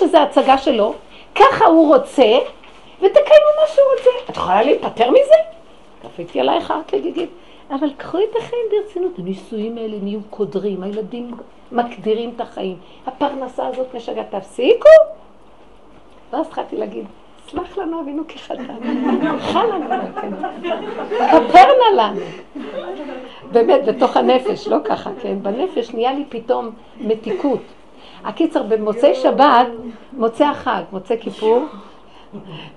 שזה הצגה שלו, ככה הוא רוצה, ותקיימו מה שהוא רוצה. את יכולה להיפטר מזה? קפיתי עלייך כגיגית. אבל קחו את החיים ברצינות, הנישואים האלה נהיו קודרים, הילדים מקדירים את החיים, הפרנסה הזאת משגעת, תפסיקו. ואז התחלתי להגיד, סלח לנו אבינו כחטא, חל לנו, כן. כפרנה לנו. באמת, בתוך הנפש, לא ככה, כן? בנפש נהיה לי פתאום מתיקות. הקיצר, במוצאי שבת, מוצאי החג, מוצאי כיפור,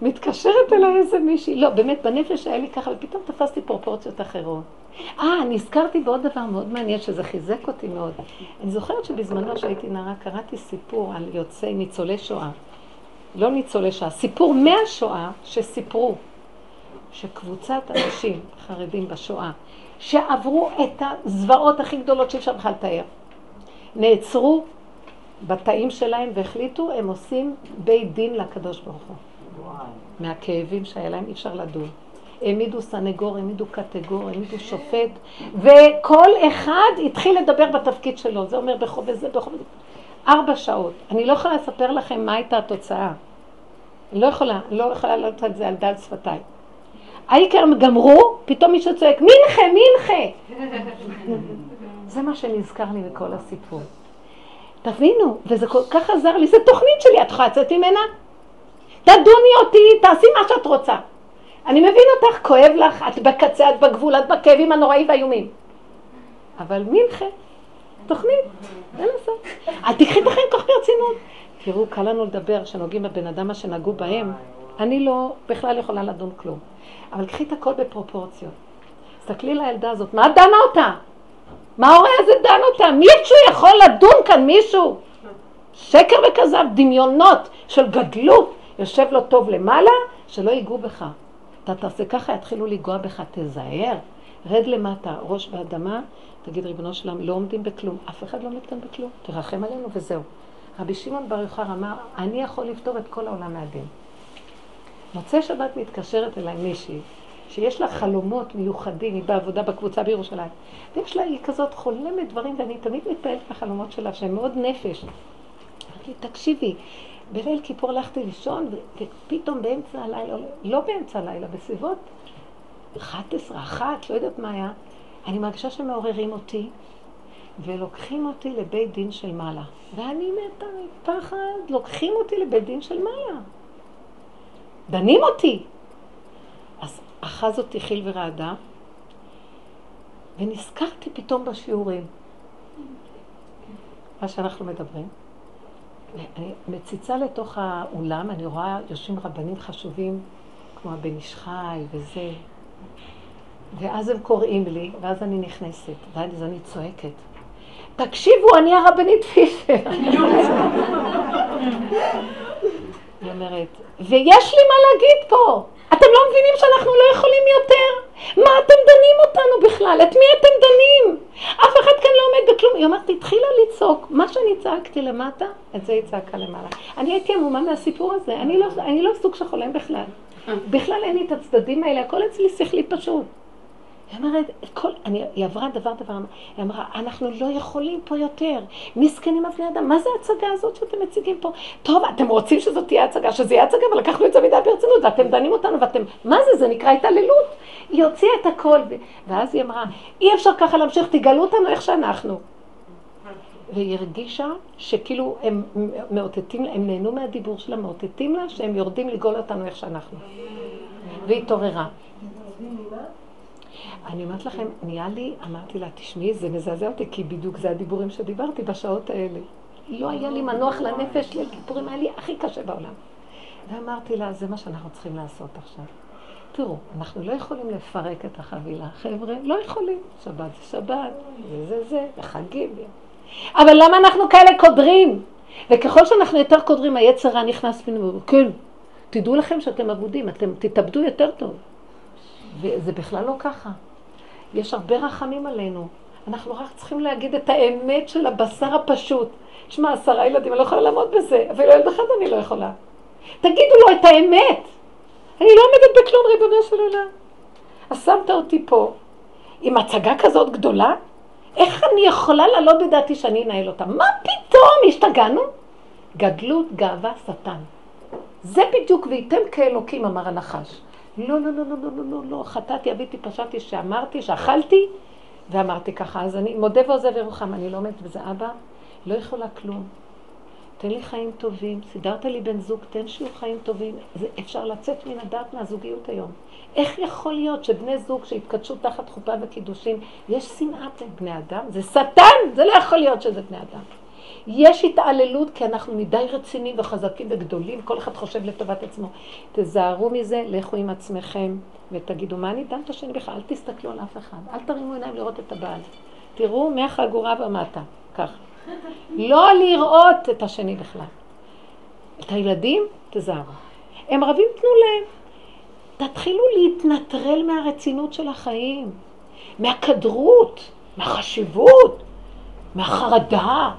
מתקשרת אליי איזה מישהי, לא, באמת, בנפש היה לי ככה, ופתאום תפסתי פרופורציות אחרות. אה, נזכרתי בעוד דבר מאוד מעניין, שזה חיזק אותי מאוד. אני זוכרת שבזמנו, שהייתי נערה, קראתי סיפור על יוצאי ניצולי שואה. לא ניצולי שואה, סיפור מהשואה שסיפרו שקבוצת אנשים חרדים בשואה, שעברו את הזוועות הכי גדולות שאי אפשר בכלל לתאר, נעצרו בתאים שלהם והחליטו, הם עושים בית דין לקדוש ברוך הוא. מהכאבים שהיה להם אי אפשר לדון. העמידו סנגור, העמידו קטגור, העמידו שופט, וכל אחד התחיל לדבר בתפקיד שלו. זה אומר בחוב וזה, בחוב וזה. ארבע שעות. אני לא יכולה לספר לכם מה הייתה התוצאה. אני לא יכולה, לא יכולה לעלות על זה על דל שפתיי. העיקר גמרו, פתאום מישהו צועק, מנחה, מנחה. זה מה שנזכר לי מכל הסיפור. תבינו, וזה כל כך עזר לי, זה תוכנית שלי, את יכולה לצאת ממנה? תדוני אותי, תעשי מה שאת רוצה. אני מבין אותך, כואב לך, את בקצה, את בגבול, את בכאבים הנוראים והאיומים. אבל מנחה, תוכנית, אין לעשות. אל תקחי את החיים כל כך ברצינות. תראו, קל לנו לדבר שנוגעים בבן אדם מה שנגעו בהם. אני לא, בכלל יכולה לדון כלום. אבל קחי את הכל בפרופורציות. תסתכלי לילדה הזאת, מה דנה אותה? מה ההורה הזה דן אותה? מישהו יכול לדון כאן מישהו? שקר וכזב, דמיונות של גדלות. יושב לו טוב למעלה, שלא ייגעו בך. אתה תעשה ככה, יתחילו לנגוע בך, תזהר. רד למטה, ראש באדמה, תגיד ריבונו שלם, לא עומדים בכלום, אף אחד לא עומד כאן בכלום, תרחם עלינו וזהו. רבי שמעון בר יוחר אמר, אני יכול לפתור את כל העולם מהדין. מוצאי שבת מתקשרת אליי מישהי, שיש לה חלומות מיוחדים, היא בעבודה בקבוצה בירושלים, ויש לה, היא כזאת חולמת דברים, ואני תמיד מתפעלת מהחלומות שלה, שהן מאוד נפש. אמרתי תקשיבי, בליל כיפור הלכתי לישון, ופתאום באמצע הלילה, לא באמצע הלילה, בסביבות 11, אחת, לא יודעת מה היה, אני מרגישה שמעוררים אותי, ולוקחים אותי לבית דין של מעלה. ואני מתה מפחד, לוקחים אותי לבית דין של מעלה. דנים אותי. אחז אותי חיל ורעדה, ונזכרתי פתאום בשיעורים, מה שאנחנו מדברים. אני מציצה לתוך האולם, אני רואה יושבים רבנים חשובים, כמו הבן איש חי וזה, ואז הם קוראים לי, ואז אני נכנסת, ואז אני צועקת. תקשיבו, אני הרבנית פישר. היא אומרת, ויש לי מה להגיד פה. אתם לא מבינים שאנחנו לא יכולים יותר? מה אתם דנים אותנו בכלל? את מי אתם דנים? אף אחד כאן לא עומד בכלום. היא אומרת, התחילה לצעוק. מה שאני צעקתי למטה, את זה היא צעקה למעלה. אני הייתי עמומה מהסיפור הזה. אני לא, אני לא סוג שחולם בכלל. בכלל אין לי את הצדדים האלה, הכל אצלי שכלי פשוט. היא אומרת, כל, אני, היא עברה דבר דבר, היא אמרה, אנחנו לא יכולים פה יותר, מסכנים אבני אדם, מה זה ההצגה הזאת שאתם מציגים פה? טוב, אתם רוצים שזאת תהיה הצגה, שזה יהיה הצגה, אבל לקחנו את זה מדי ברצינות, ואתם דנים אותנו, ואתם, מה זה, זה נקרא התעללות. היא הוציאה את הכל, ואז היא אמרה, אי אפשר ככה להמשיך, תגלו אותנו איך שאנחנו. והיא הרגישה שכאילו הם מאותתים, הם נהנו מהדיבור שלה, מאותתים לה שהם יורדים לגאול אותנו איך שאנחנו. והיא התעוררה. אני אומרת לכם, נהיה לי, אמרתי לה, תשמעי, זה מזעזע אותי, כי בדיוק זה הדיבורים שדיברתי בשעות האלה. לא היה לי מנוח לנפש, ליל כיפורים היה לי הכי קשה בעולם. ואמרתי לה, זה מה שאנחנו צריכים לעשות עכשיו. תראו, אנחנו לא יכולים לפרק את החבילה. חבר'ה, לא יכולים. שבת זה שבת, וזה זה, וחגים. אבל למה אנחנו כאלה קודרים? וככל שאנחנו יותר קודרים, היצר נכנס פנימה. כן, תדעו לכם שאתם אבודים, אתם תתאבדו יותר טוב. וזה בכלל לא ככה. יש הרבה רחמים עלינו. אנחנו רק צריכים להגיד את האמת של הבשר הפשוט. תשמע, עשרה ילדים, אני לא יכולה לעמוד בזה, אפילו ילד אחד אני לא יכולה. תגידו לו את האמת. אני לא עומדת בכלום, ריבונו של עולם. אז שמת אותי פה עם הצגה כזאת גדולה? איך אני יכולה לעלות בדעתי שאני אנהל אותה? מה פתאום? השתגענו? גדלות, גאווה, שטן. זה בדיוק, וייתם כאלוקים, אמר הנחש. לא, לא, לא, לא, לא, לא, לא, לא, חטאתי, אביתי, פשעתי, שאמרתי, שאכלתי, ואמרתי ככה. אז אני מודה ועוזב ירוחם, אני לא עומדת בזה. אבא, לא יכולה כלום. תן לי חיים טובים, סידרת לי בן זוג, תן שיהיו חיים טובים. זה אפשר לצאת מן הדעת מהזוגיות היום. איך יכול להיות שבני זוג שהתקדשו תחת חופה וקידושים, יש שנאה בין בני אדם? זה שטן! זה לא יכול להיות שזה בני אדם. יש התעללות כי אנחנו מדי רציניים וחזקים וגדולים, כל אחד חושב לטובת עצמו. תזהרו מזה, לכו עם עצמכם ותגידו, מה אני דן את השני בכלל? אל תסתכלו על אף אחד, אל תרימו עיניים לראות את הבעל. תראו מהחגורה ומטה, ככה. לא לראות את השני בכלל. את הילדים, תזהרו. הם רבים, תנו להם. תתחילו להתנטרל מהרצינות של החיים, מהכדרות, מהחשיבות, מהחרדה.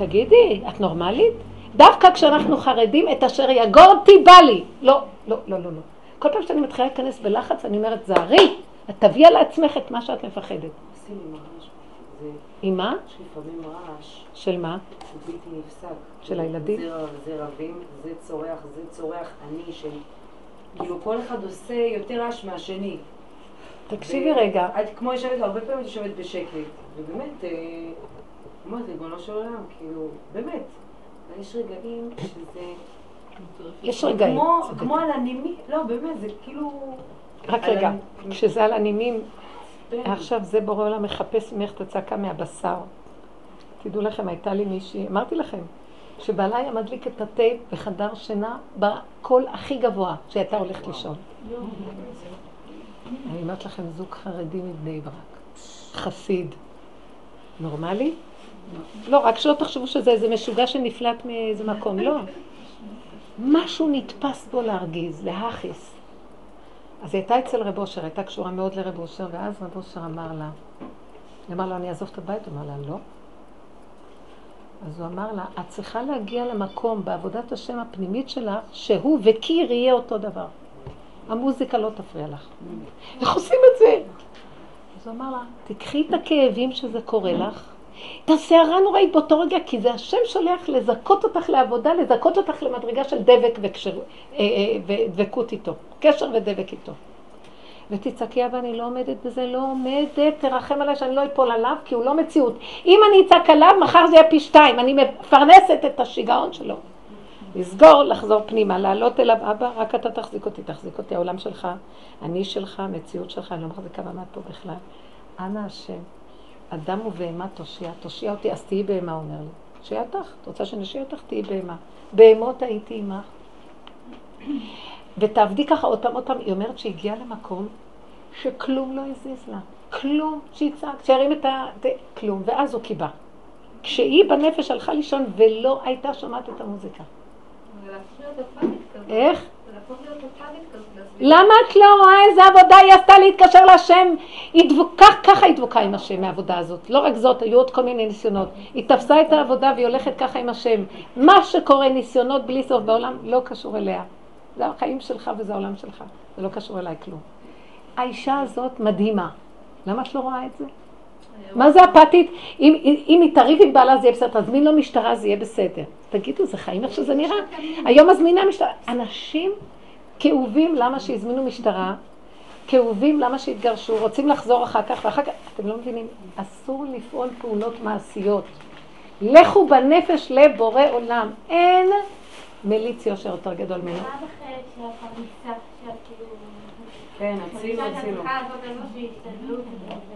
תגידי, את נורמלית? דווקא כשאנחנו חרדים, את אשר יגורתי בא לי. לא, לא, לא, לא, לא. כל פעם שאני מתחילה להיכנס בלחץ, אני אומרת, זהרי, את תביאי על עצמך את מה שאת מפחדת. עם מה? יש לפעמים רעש. של מה? זה בלתי נפסק. של הילדים? זה רבים, זה צורח, זה צורח, אני של... כאילו כל אחד עושה יותר רעש מהשני. תקשיבי רגע. את כמו יושבת, הרבה פעמים את יושבת בשקט, ובאמת, אה, אומרת, ריבונו של עולם, כאילו, באמת, יש רגעים שזה... יש רגעים. כמו, כמו על הנימים, לא, באמת, זה כאילו... רק רגע, כשזה על הנימים, עכשיו זה בורא עולם מחפש ממך את הצעקה מהבשר. תדעו לכם, הייתה לי מישהי, אמרתי לכם, שבעלה היה מדליק את התה בחדר שינה בקול הכי גבוה שהייתה הולכת לישון. אני אומרת לכם, זוג חרדי מבני ברק, חסיד, נורמלי? לא, רק שלא תחשבו שזה איזה משוגע שנפלט מאיזה מקום, לא. משהו נתפס בו להרגיז, להכיס. אז היא הייתה אצל רב אושר, הייתה קשורה מאוד לרב אושר, ואז רב אושר אמר לה, היא אמר לו, אני אעזוב את הבית? הוא אמר לה, לא. אז הוא אמר לה, את צריכה להגיע למקום בעבודת השם הפנימית שלך, שהוא וקיר יהיה אותו דבר. המוזיקה לא תפריע לך. איך עושים את זה? אז הוא אמר לה, תקחי את הכאבים שזה קורה לך, את הסערה נוראית באותו רגע, כי זה השם שולח לזכות אותך לעבודה, לזכות אותך למדרגה של דבק אה, אה, ודבקות איתו, קשר ודבק איתו. ותצעקי, אבל אני לא עומדת בזה, לא עומדת, תרחם עליי שאני לא אפול עליו, כי הוא לא מציאות. אם אני אצעק עליו, מחר זה יהיה פי שתיים, אני מפרנסת את השיגעון שלו. לסגור, לחזור פנימה, לעלות אליו, אבא, רק אתה תחזיק אותי, תחזיק אותי, העולם שלך, אני שלך, המציאות שלך, אני לא מחזיקה מעמד פה בכלל. אנא השם, אדם ובהמה תושיע, תושיע אותי, אז תהיי בהמה, אומר לי. תושיע אותך, את רוצה שנשיע אותך? תהיי בהמה. בהמות הייתי עמך. ותעבדי ככה עוד פעם, עוד פעם. היא אומרת שהגיעה למקום שכלום לא הזיז לה. כלום, שיצעק, שירים את ה... כלום. ואז הוא קיבה. כשהיא בנפש הלכה לישון ולא הייתה שומעת את המוזיקה. איך? למה את לא רואה איזה עבודה היא עשתה להתקשר להשם? היא דבוקה, ככה היא דבוקה עם השם מהעבודה הזאת. לא רק זאת, היו עוד כל מיני ניסיונות. היא תפסה את העבודה והיא הולכת ככה עם השם. מה שקורה, ניסיונות בלי סוף בעולם, לא קשור אליה. זה החיים שלך וזה העולם שלך. זה לא קשור אליי כלום. האישה הזאת מדהימה. למה את לא רואה את זה? מה זה אפתית? אם, אם היא תריב עם בעלה זה יהיה בסדר, תזמין לו משטרה זה יהיה בסדר. תגידו, זה חיים איך שזה נראה? היום מזמינה משטרה. אנשים כאובים למה שהזמינו משטרה, כאובים למה שהתגרשו, רוצים לחזור אחר כך, ואחר כך, אתם לא מבינים, אסור לפעול פעולות מעשיות. לכו בנפש לבורא עולם. אין מליץ יושר יותר גדול ממנו. מה בחלק של הפרנסה, כאילו... כן, הצילו, הצילו.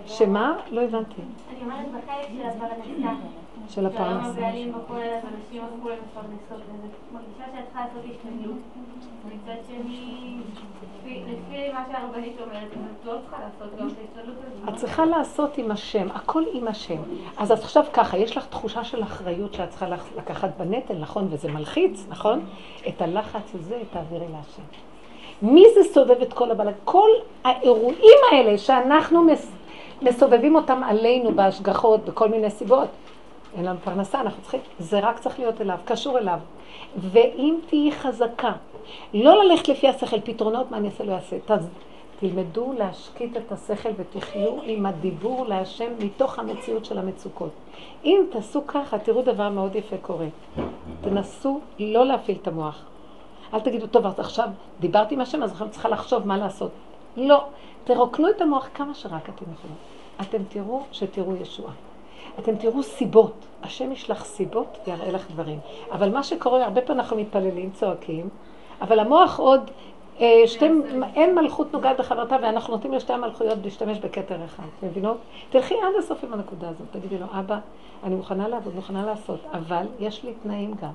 שמה? לא הבנתי. אני אומרת בחלק של הפרנסה. של הפרנסה. הבעלים בכולל, אנשים הפכו למפרנסות, ואני מרגישה שאת צריכה לעשות השתדלות. מצד שני, לפי מה שהרבנית אומרת, את לא צריכה לעשות גם את ההשתדלות הזאת. את צריכה לעשות עם השם, הכל עם השם. אז את עכשיו ככה, יש לך תחושה של אחריות שאת צריכה לקחת בנטל, נכון? וזה מלחיץ, נכון? את הלחץ הזה תעבירי להשם. מי זה סובב את כל הבלגן? כל האירועים האלה שאנחנו מסובבים אותם עלינו בהשגחות, בכל מיני סיבות, אין לנו פרנסה, אנחנו צריכים, זה רק צריך להיות אליו, קשור אליו. ואם תהיי חזקה, לא ללכת לפי השכל, פתרונות, מה אני אעשה, לא אעשה. תלמדו להשקיט את השכל ותחיו עם הדיבור להשם מתוך המציאות של המצוקות. אם תעשו ככה, תראו דבר מאוד יפה קורה. תנסו לא להפעיל את המוח. אל תגידו, טוב, אז עכשיו דיברתי עם השם, אז עכשיו צריכה לחשוב מה לעשות. לא. תרוקנו את המוח כמה שרק אתם יכולים. אתם תראו שתראו ישועה. אתם תראו סיבות. השם ישלח סיבות ויראה לך דברים. אבל מה שקורה, הרבה פעמים אנחנו מתפללים, צועקים, אבל המוח עוד, אה, שתי, אין מלכות נוגעת בחברתה, ואנחנו נותנים לשתי המלכויות להשתמש בכתר אחד. אתם מבינות? תלכי עד הסוף עם הנקודה הזאת. תגידי לו, אבא, אני מוכנה לעבוד, מוכנה לעשות, אבל יש לי תנאים גם.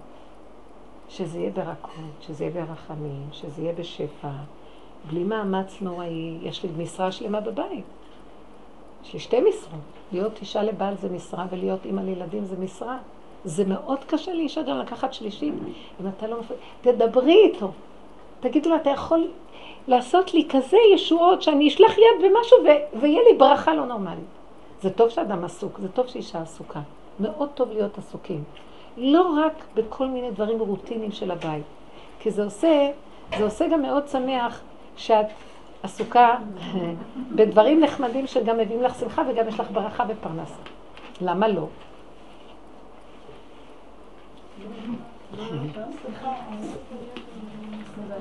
שזה יהיה ברכות, שזה יהיה ברחמים, שזה יהיה בשפע, בלי מאמץ נוראי. יש לי משרה שלמה בבית. יש לי שתי משרות. להיות אישה לבעל זה משרה, ולהיות אימא לילדים זה משרה. זה מאוד קשה לאישה גם לקחת שלישית. אם אתה לא מפריע, תדברי איתו. תגידו לו, אתה יכול לעשות לי כזה ישועות שאני אשלח יד במשהו ו- ויהיה לי ברכה לא נורמלית. זה טוב שאדם עסוק, זה טוב שאישה עסוקה. מאוד טוב להיות עסוקים. לא רק בכל מיני דברים רוטינים של הבית. כי זה עושה, זה עושה גם מאוד שמח שאת עסוקה בדברים נחמדים שגם מביאים לך שמחה וגם יש לך ברכה ופרנסה. למה לא?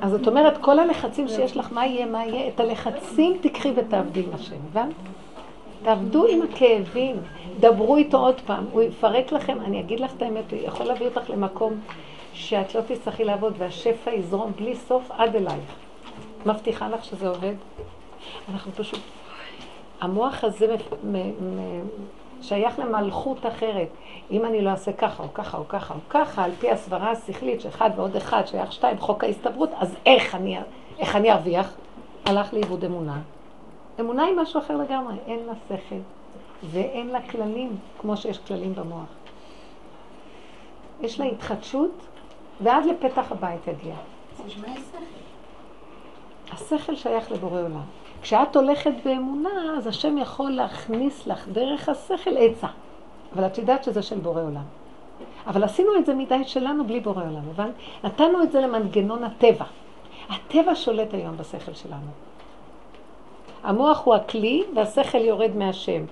אז זאת אומרת, כל הלחצים שיש לך, מה יהיה, מה יהיה, את הלחצים תקחי ותעבדי עם השם, הבנת? תעבדו עם הכאבים, דברו איתו עוד פעם, הוא יפרק לכם, אני אגיד לך את האמת, הוא יכול להביא אותך למקום שאת לא תצטרכי לעבוד והשפע יזרום בלי סוף עד אלייך. מבטיחה לך שזה עובד? אנחנו פשוט... המוח הזה שייך למלכות אחרת. אם אני לא אעשה ככה או ככה או ככה או ככה, על פי הסברה השכלית שאחד ועוד אחד שייך שתיים, חוק ההסתברות, אז איך אני, איך אני ארוויח? הלך לאיבוד אמונה. אמונה היא משהו אחר לגמרי, אין לה שכל ואין לה כללים כמו שיש כללים במוח. יש לה התחדשות ועד לפתח הבית יגיע. השכל שייך לבורא עולם. כשאת הולכת באמונה, אז השם יכול להכניס לך דרך השכל עצה. אבל את יודעת שזה של בורא עולם. אבל עשינו את זה מדי שלנו בלי בורא עולם, הבנת? נתנו את זה למנגנון הטבע. הטבע שולט היום בשכל שלנו. המוח הוא הכלי והשכל יורד מהשם.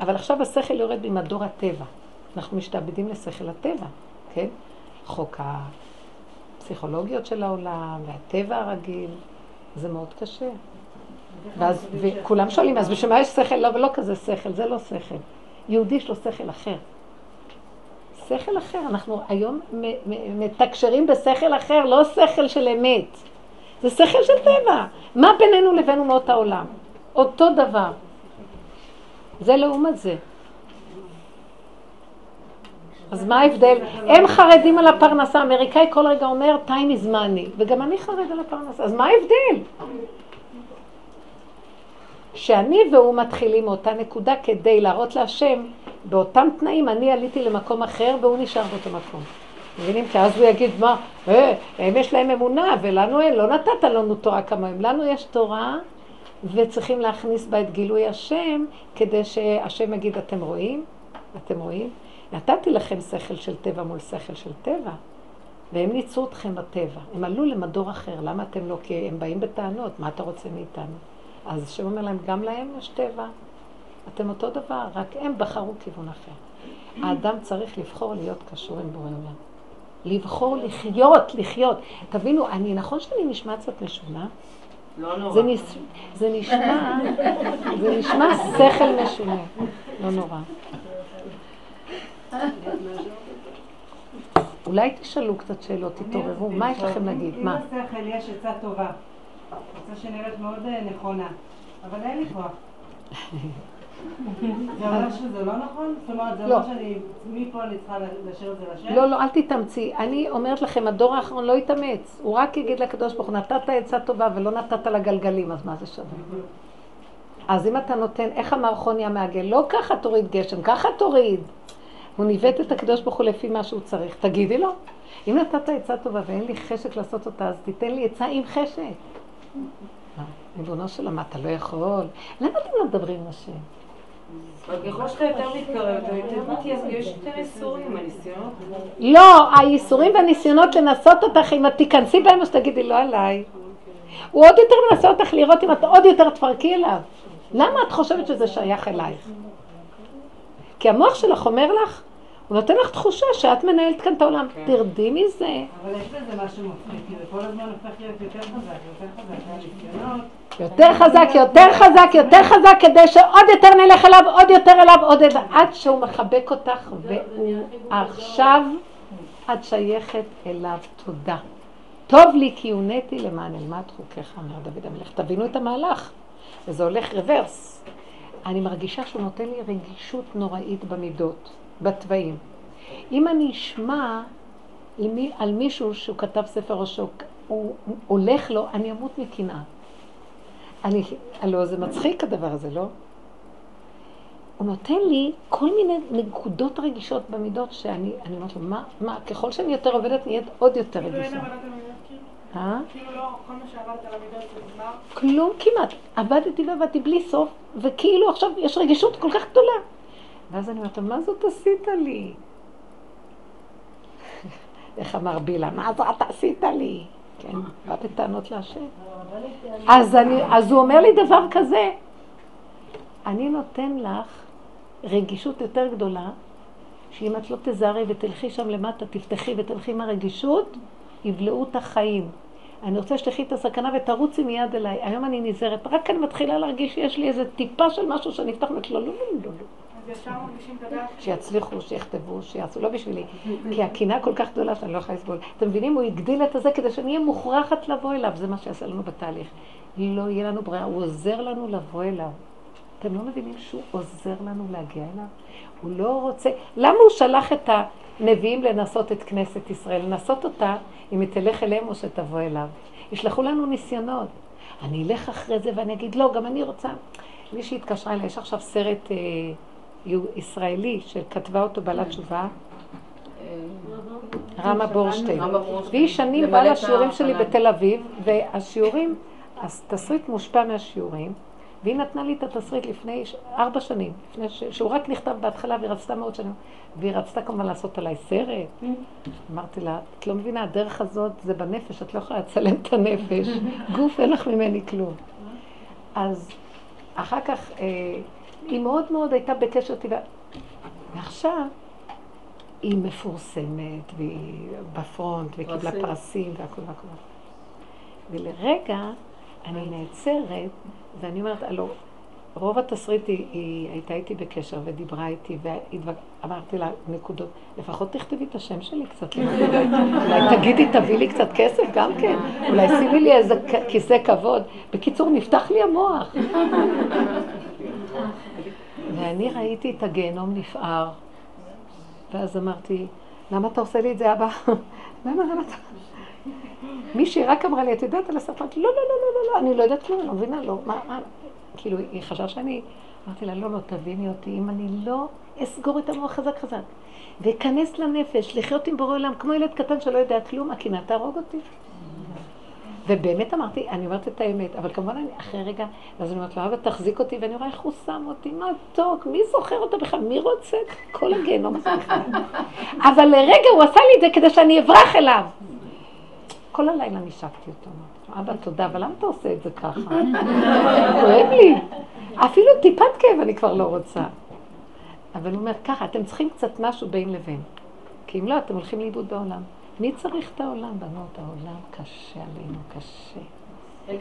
אבל עכשיו השכל יורד ממדור הטבע. אנחנו משתעבדים לשכל הטבע, כן? חוק הפסיכולוגיות של העולם והטבע הרגיל, זה מאוד קשה. ואז, וכולם שואלים, אז בשביל מה יש שכל? לא, ולא כזה שכל, זה לא שכל. יהודי יש לו שכל אחר. שכל אחר, אנחנו היום מתקשרים בשכל אחר, לא שכל של אמת. זה שכל של טבע. מה בינינו לבין אומות העולם? אותו דבר. זה לעומת זה. אז מה ההבדל? הם חרדים על הפרנסה, האמריקאי כל רגע אומר, time is money, וגם אני חרד על הפרנסה, אז מה ההבדל? שאני והוא מתחילים מאותה נקודה כדי להראות להשם, באותם תנאים אני עליתי למקום אחר והוא נשאר באותו מקום. מבינים? כי אז הוא יגיד, מה, אה, הם יש להם אמונה ולנו אין, לא נתת לנו תורה כמוהם, לנו יש תורה וצריכים להכניס בה את גילוי השם כדי שהשם יגיד, אתם רואים? אתם רואים? נתתי לכם שכל של טבע מול שכל של טבע, והם ניצרו אתכם בטבע. הם עלו למדור אחר, למה אתם לא? כי הם באים בטענות, מה אתה רוצה מאיתנו? אז השם אומר להם, גם להם יש טבע. אתם אותו דבר, רק הם בחרו כיוון אחר. האדם צריך לבחור להיות קשור עם בורא עולם. לבחור לחיות, לחיות. תבינו, אני, נכון שאני נשמע קצת משונה? לא נורא. זה, נש... זה נשמע, זה נשמע שכל משונה. לא נורא. אולי תשאלו קצת שאלות, תתעוררו, מה יש לכם להגיד? אם מה? בשכל יש עצה טובה, עצה שנראית מאוד אה, נכונה, אבל אין לי כוח. זה אומר שזה לא נכון? זאת אומרת, זה לא. אומר שאני, מפה אני צריכה להשאיר את זה לשם? לא, לא, אל תתאמצי. אני אומרת לכם, הדור האחרון לא יתאמץ. הוא רק יגיד לקדוש ברוך הוא, נתת עצה טובה ולא נתת לגלגלים, אז מה זה שווה? אז אם אתה נותן, איך אמר חוני המעגל? לא ככה תוריד גשם, ככה תוריד. הוא ניווט את הקדוש ברוך הוא לפי מה שהוא צריך. תגידי לו, אם נתת עצה טובה ואין לי חשק לעשות אותה, אז תיתן לי עצה עם חשק. ריבונו של עולם, אתה לא יכול? למה אתם לא מדברים עם השם? ככל שאתה יותר מתקרב, אתה יותר יש יותר איסורים, הניסיונות. לא, הייסורים והניסיונות לנסות אותך, אם את תיכנסי בהם, אז תגידי, לא עליי. הוא עוד יותר מנסה אותך לראות אם את עוד יותר תפרקי אליו. למה את חושבת שזה שייך אלייך? כי המוח שלך אומר לך, הוא נותן לך תחושה שאת מנהלת כאן את העולם. כן. תרדי מזה. אבל יש בזה משהו מפחיד, כי זה כל הזמן הופך להיות יותר חזק, יותר חזק, הניסיונות. יותר חזק, יותר חזק, יותר חזק, כדי שעוד יותר נלך אליו, עוד יותר אליו, עוד יותר, עד שהוא מחבק אותך, והוא עכשיו, את שייכת אליו. תודה. טוב לי כי הונאתי למען אלמד חוקיך, אומר דוד המלך. תבינו את המהלך. וזה הולך רוורס. אני מרגישה שהוא נותן לי רגישות נוראית במידות, בתוואים. אם אני אשמע למי, על מישהו שהוא כתב ספר או שהוא הוא הולך לו, אני אמות מקנאה. אני, הלוא זה מצחיק הדבר הזה, לא? הוא נותן לי כל מיני נקודות רגישות במידות שאני אני אומרת לו, מה, מה, ככל שאני יותר עובדת נהיית עוד יותר רגישה. כאילו? אה? כאילו לא, כל מה שעבדת על המידות זה נגמר? כלום כמעט. עבדתי ועבדתי בלי סוף, וכאילו עכשיו יש רגישות כל כך גדולה. ואז אני אומרת, מה זאת עשית לי? איך אמר בילה, מה זאת עשית לי? כן, בא בטענות להשם. אז, אני, אז הוא אומר לי דבר כזה, אני נותן לך רגישות יותר גדולה, שאם את לא תזהרי ותלכי שם למטה, תפתחי ותלכי עם הרגישות, יבלעו את החיים. אני רוצה שתלכי את הסכנה ותרוצי מיד אליי. היום אני נזהרת, רק אני מתחילה להרגיש שיש לי איזה טיפה של משהו שאני אפתח ואומרת לו, לא, לא, לא, לא. הדעת. שיצליחו, שיכתבו, שיעשו, לא בשבילי. כי הקנאה כל כך גדולה שאני לא יכולה לסבול. אתם מבינים? הוא הגדיל את הזה כדי שאני אהיה מוכרחת לבוא אליו. זה מה שיעשה לנו בתהליך. לא יהיה לנו ברירה, הוא עוזר לנו לבוא אליו. אתם לא מבינים שהוא עוזר לנו להגיע אליו? הוא לא רוצה... למה הוא שלח את הנביאים לנסות את כנסת ישראל? לנסות אותה, אם היא תלך אליהם או שתבוא אליו. ישלחו לנו ניסיונות. אני אלך אחרי זה ואני אגיד, לא, גם אני רוצה. מישהי התקשרה אליי, יש עכשיו סרט אה, ישראלי שכתבה אותו בעלת תשובה, רמה בורשטיין. רמה בורשטיין. והיא שנים באה לשיעורים שלי. בתל אביב, והשיעורים, התסריט מושפע מהשיעורים, והיא נתנה לי את התסריט לפני ארבע שנים, לפני ש... שהוא רק נכתב בהתחלה והיא רצתה מאוד שנים, והיא רצתה כמובן לעשות עליי סרט. אמרתי לה, את לא מבינה, הדרך הזאת זה בנפש, את לא יכולה לצלם את הנפש, גוף אין לך ממני כלום. אז אחר כך אה, היא מאוד מאוד הייתה בקשר טבעי, ועכשיו היא מפורסמת, והיא בפרונט, וקיבלה פרסים. פרסים והכל והכל. ולרגע אני נעצרת, ואני אומרת, הלו, רוב התסריט היא, היא הייתה איתי בקשר ודיברה איתי, ואמרתי לה, נקודות, לפחות תכתבי את השם שלי קצת, אולי, תגידי, תביא לי קצת כסף גם כן, אולי שימי לי איזה כיסא כבוד. בקיצור, נפתח לי המוח. ואני ראיתי את הגיהנום נפער, ואז אמרתי, למה אתה עושה לי את זה, אבא? למה, למה אתה... מישהי רק אמרה לי, את יודעת על הסרטן? לא, לא, לא, לא, לא, לא, אני לא יודעת כלום, אני לא מבינה, לא, מה, מה, כאילו, היא חשבה שאני, אמרתי לה, לא, לא, תביני אותי, אם אני לא אסגור את המוח חזק חזק, ואכנס לנפש, לחיות עם בורא עולם, כמו ילד קטן שלא יודע כלום, הקנאה תהרוג אותי. ובאמת אמרתי, אני אומרת את האמת, אבל כמובן אני אחרי רגע, אז אני אומרת לו, אבא תחזיק אותי, ואני רואה איך הוא שם אותי, מתוק, מי זוכר אותו בכלל? מי רוצה כל הגיהנום הזה בכלל? אבל לרגע הוא עשה לי את זה כדי שאני אברח אליו. כל הלילה נשקתי אותו. אבא, תודה, אבל למה אתה עושה את זה ככה? כואב לי. אפילו טיפת כאב אני כבר לא רוצה. אבל הוא אומר, ככה, אתם צריכים קצת משהו בין לבין. כי אם לא, אתם הולכים לאיבוד בעולם. מי צריך את העולם, בנות? העולם קשה עלינו, קשה.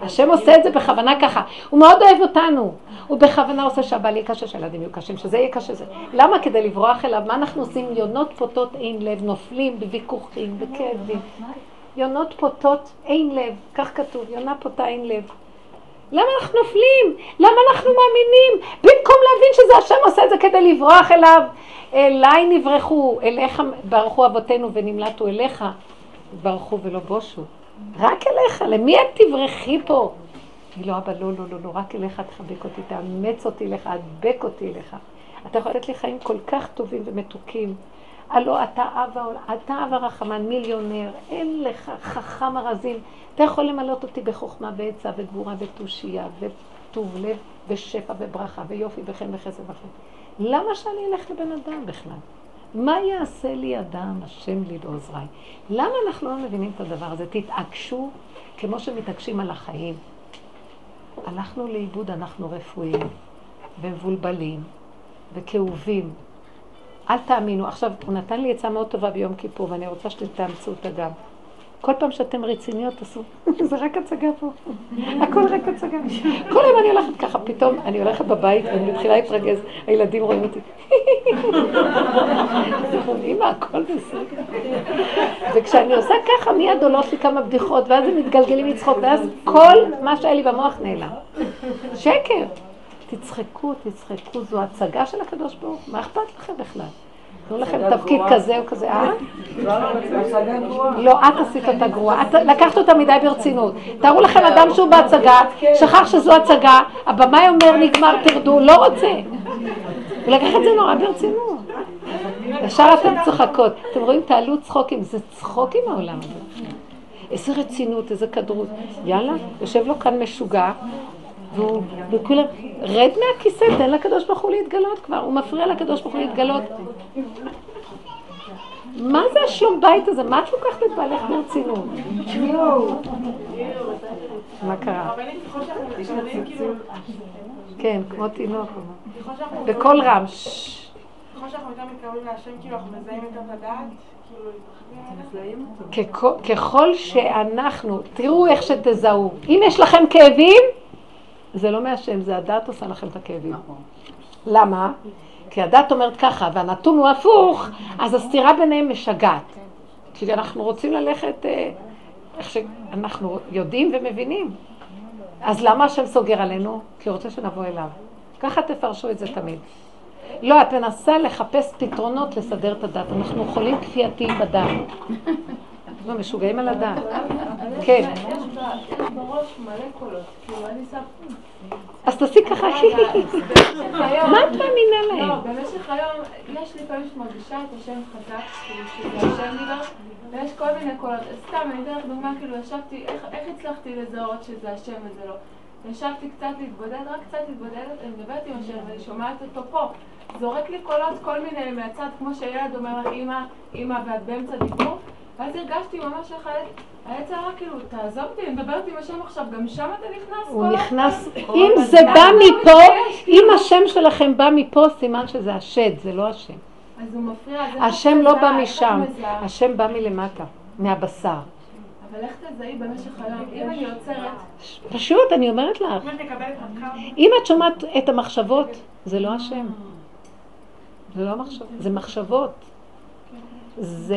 השם עושה את זה בכוונה ככה. הוא מאוד אוהב אותנו. הוא בכוונה עושה שהבעל יהיה קשה, שהילדים יהיו קשים, שזה יהיה קשה. זה. למה? כדי לברוח אליו. מה אנחנו עושים? יונות פוטות אין לב, נופלים בוויכוחים, בכאבים. יונות פוטות אין לב, כך כתוב, יונה פוטה אין לב. למה אנחנו נופלים? למה אנחנו מאמינים? במקום להבין שזה השם עושה את זה כדי לברוח אליו. אליי נברחו, אליך ברחו אבותינו ונמלטו אליך. ברחו ולא בושו. רק אליך, למי את תברחי פה? היא לא, אבא, לא, לא, לא, לא, רק אליך תחבק אותי, תאמץ אותי אליך, הדבק אותי אליך. אתה יכול לתת לי חיים כל כך טובים ומתוקים. הלא אתה אב העולם, אתה אב הרחמן, מיליונר, אין לך חכם הרזים. אתה יכול למלות אותי בחוכמה ועצה וגבורה ותושייה וטוב לב ושפע וברכה ויופי וחן וחסד וחן. למה שאני אלך לבן אדם בכלל? מה יעשה לי אדם, השם לי בעוזריי? למה אנחנו לא מבינים את הדבר הזה? תתעקשו כמו שמתעקשים על החיים. הלכנו לאיבוד, אנחנו רפואיים, ומבולבלים, וכאובים, אל תאמינו. עכשיו, הוא נתן לי עצה מאוד טובה ביום כיפור, ואני רוצה שאתם תאמצו אותה גם. כל פעם שאתם רציניות תעשו, זה רק הצגה פה, הכל רק הצגה. כל היום אני הולכת ככה, פתאום אני הולכת בבית ואני מתחילה להתרגז, הילדים רואים אותי. אמא, הכל בסדר. וכשאני עושה ככה, מיד עולות לי כמה בדיחות, ואז הם מתגלגלים לצחוק, ואז כל מה שהיה לי במוח נעלם. שקר. תצחקו, תצחקו, זו הצגה של הקדוש ברוך הוא, מה אכפת לכם בכלל? תנו לכם תפקיד כזה או כזה, אה? לא, את עשית אותה גרועה, את לקחת אותה מדי ברצינות. תארו לכם אדם שהוא בהצגה, שכח שזו הצגה, הבמאי אומר נגמר, תרדו, לא רוצה. הוא לקח את זה נורא ברצינות. ישר אתם צוחקות. אתם רואים, תעלו צחוקים, זה צחוקים העולם הזה. איזה רצינות, איזה כדרות. יאללה, יושב לו כאן משוגע, והוא, וכולם, רד מהכיסא, תן לקדוש ברוך הוא להתגלות כבר, הוא מפריע לקדוש ברוך הוא להתגלות. מה זה השלום בית הזה? מה את לוקחת את בעלך ברצינות? מה קרה? כאילו, כן, כמו תינוק. בקול רם. ככל שאנחנו כאילו, כאילו, ככל שאנחנו, תראו איך שתזהו. אם יש לכם כאבים, זה לא מהשם, זה הדת עושה לכם את הכאבים. למה? כי הדת אומרת ככה, והנתון הוא הפוך, אז הסתירה ביניהם משגעת. כי אנחנו רוצים ללכת אה, איך שאנחנו יודעים ומבינים. אז למה השם סוגר עלינו? כי הוא רוצה שנבוא אליו. ככה תפרשו את זה תמיד. לא, את מנסה לחפש פתרונות לסדר את הדת. אנחנו חולים כפייתיים בדת. לא, משוגעים על הדת. כן. יש ב- יש בראש מלא קולות, כאילו אני שם... אז תעשי ככה, מה את מאמינה לא, להם? במשך היום, יש לי פעמים שמרגישה את השם חזק, כאילו שזה השם דיבר, ויש כל מיני קולות. סתם, אני אתן לך דוגמה, כאילו ישבתי, איך איך הצלחתי לזהות שזה השם וזה לא? ישבתי קצת להתבודד, רק קצת להתבודדת, אני מדברת עם השם ואני שומעת אותו פה. זורק לי קולות כל מיני מהצד, כמו שילד אומר לך, אמא, אמא, ואת באמצע דיבור. ואז הרגשתי ממש איך היצר רק כאילו, תעזוב אותי, אני מדברת עם השם עכשיו, גם שם אתה נכנס? הוא נכנס, הזמן?" אם זה בא מפה, אם כאילו. השם שלכם בא מפה, סימן שזה השד, זה לא השם. אז הוא מפריע, איך השם לא? בא משם? השם בא מלמטה, מהבשר. אבל איך תזהי במשך היום? אם אני עוצרת, פשוט, אני אומרת לך, אם את שומעת את המחשבות, זה לא השם. זה לא מחשבות, זה מחשבות. זה,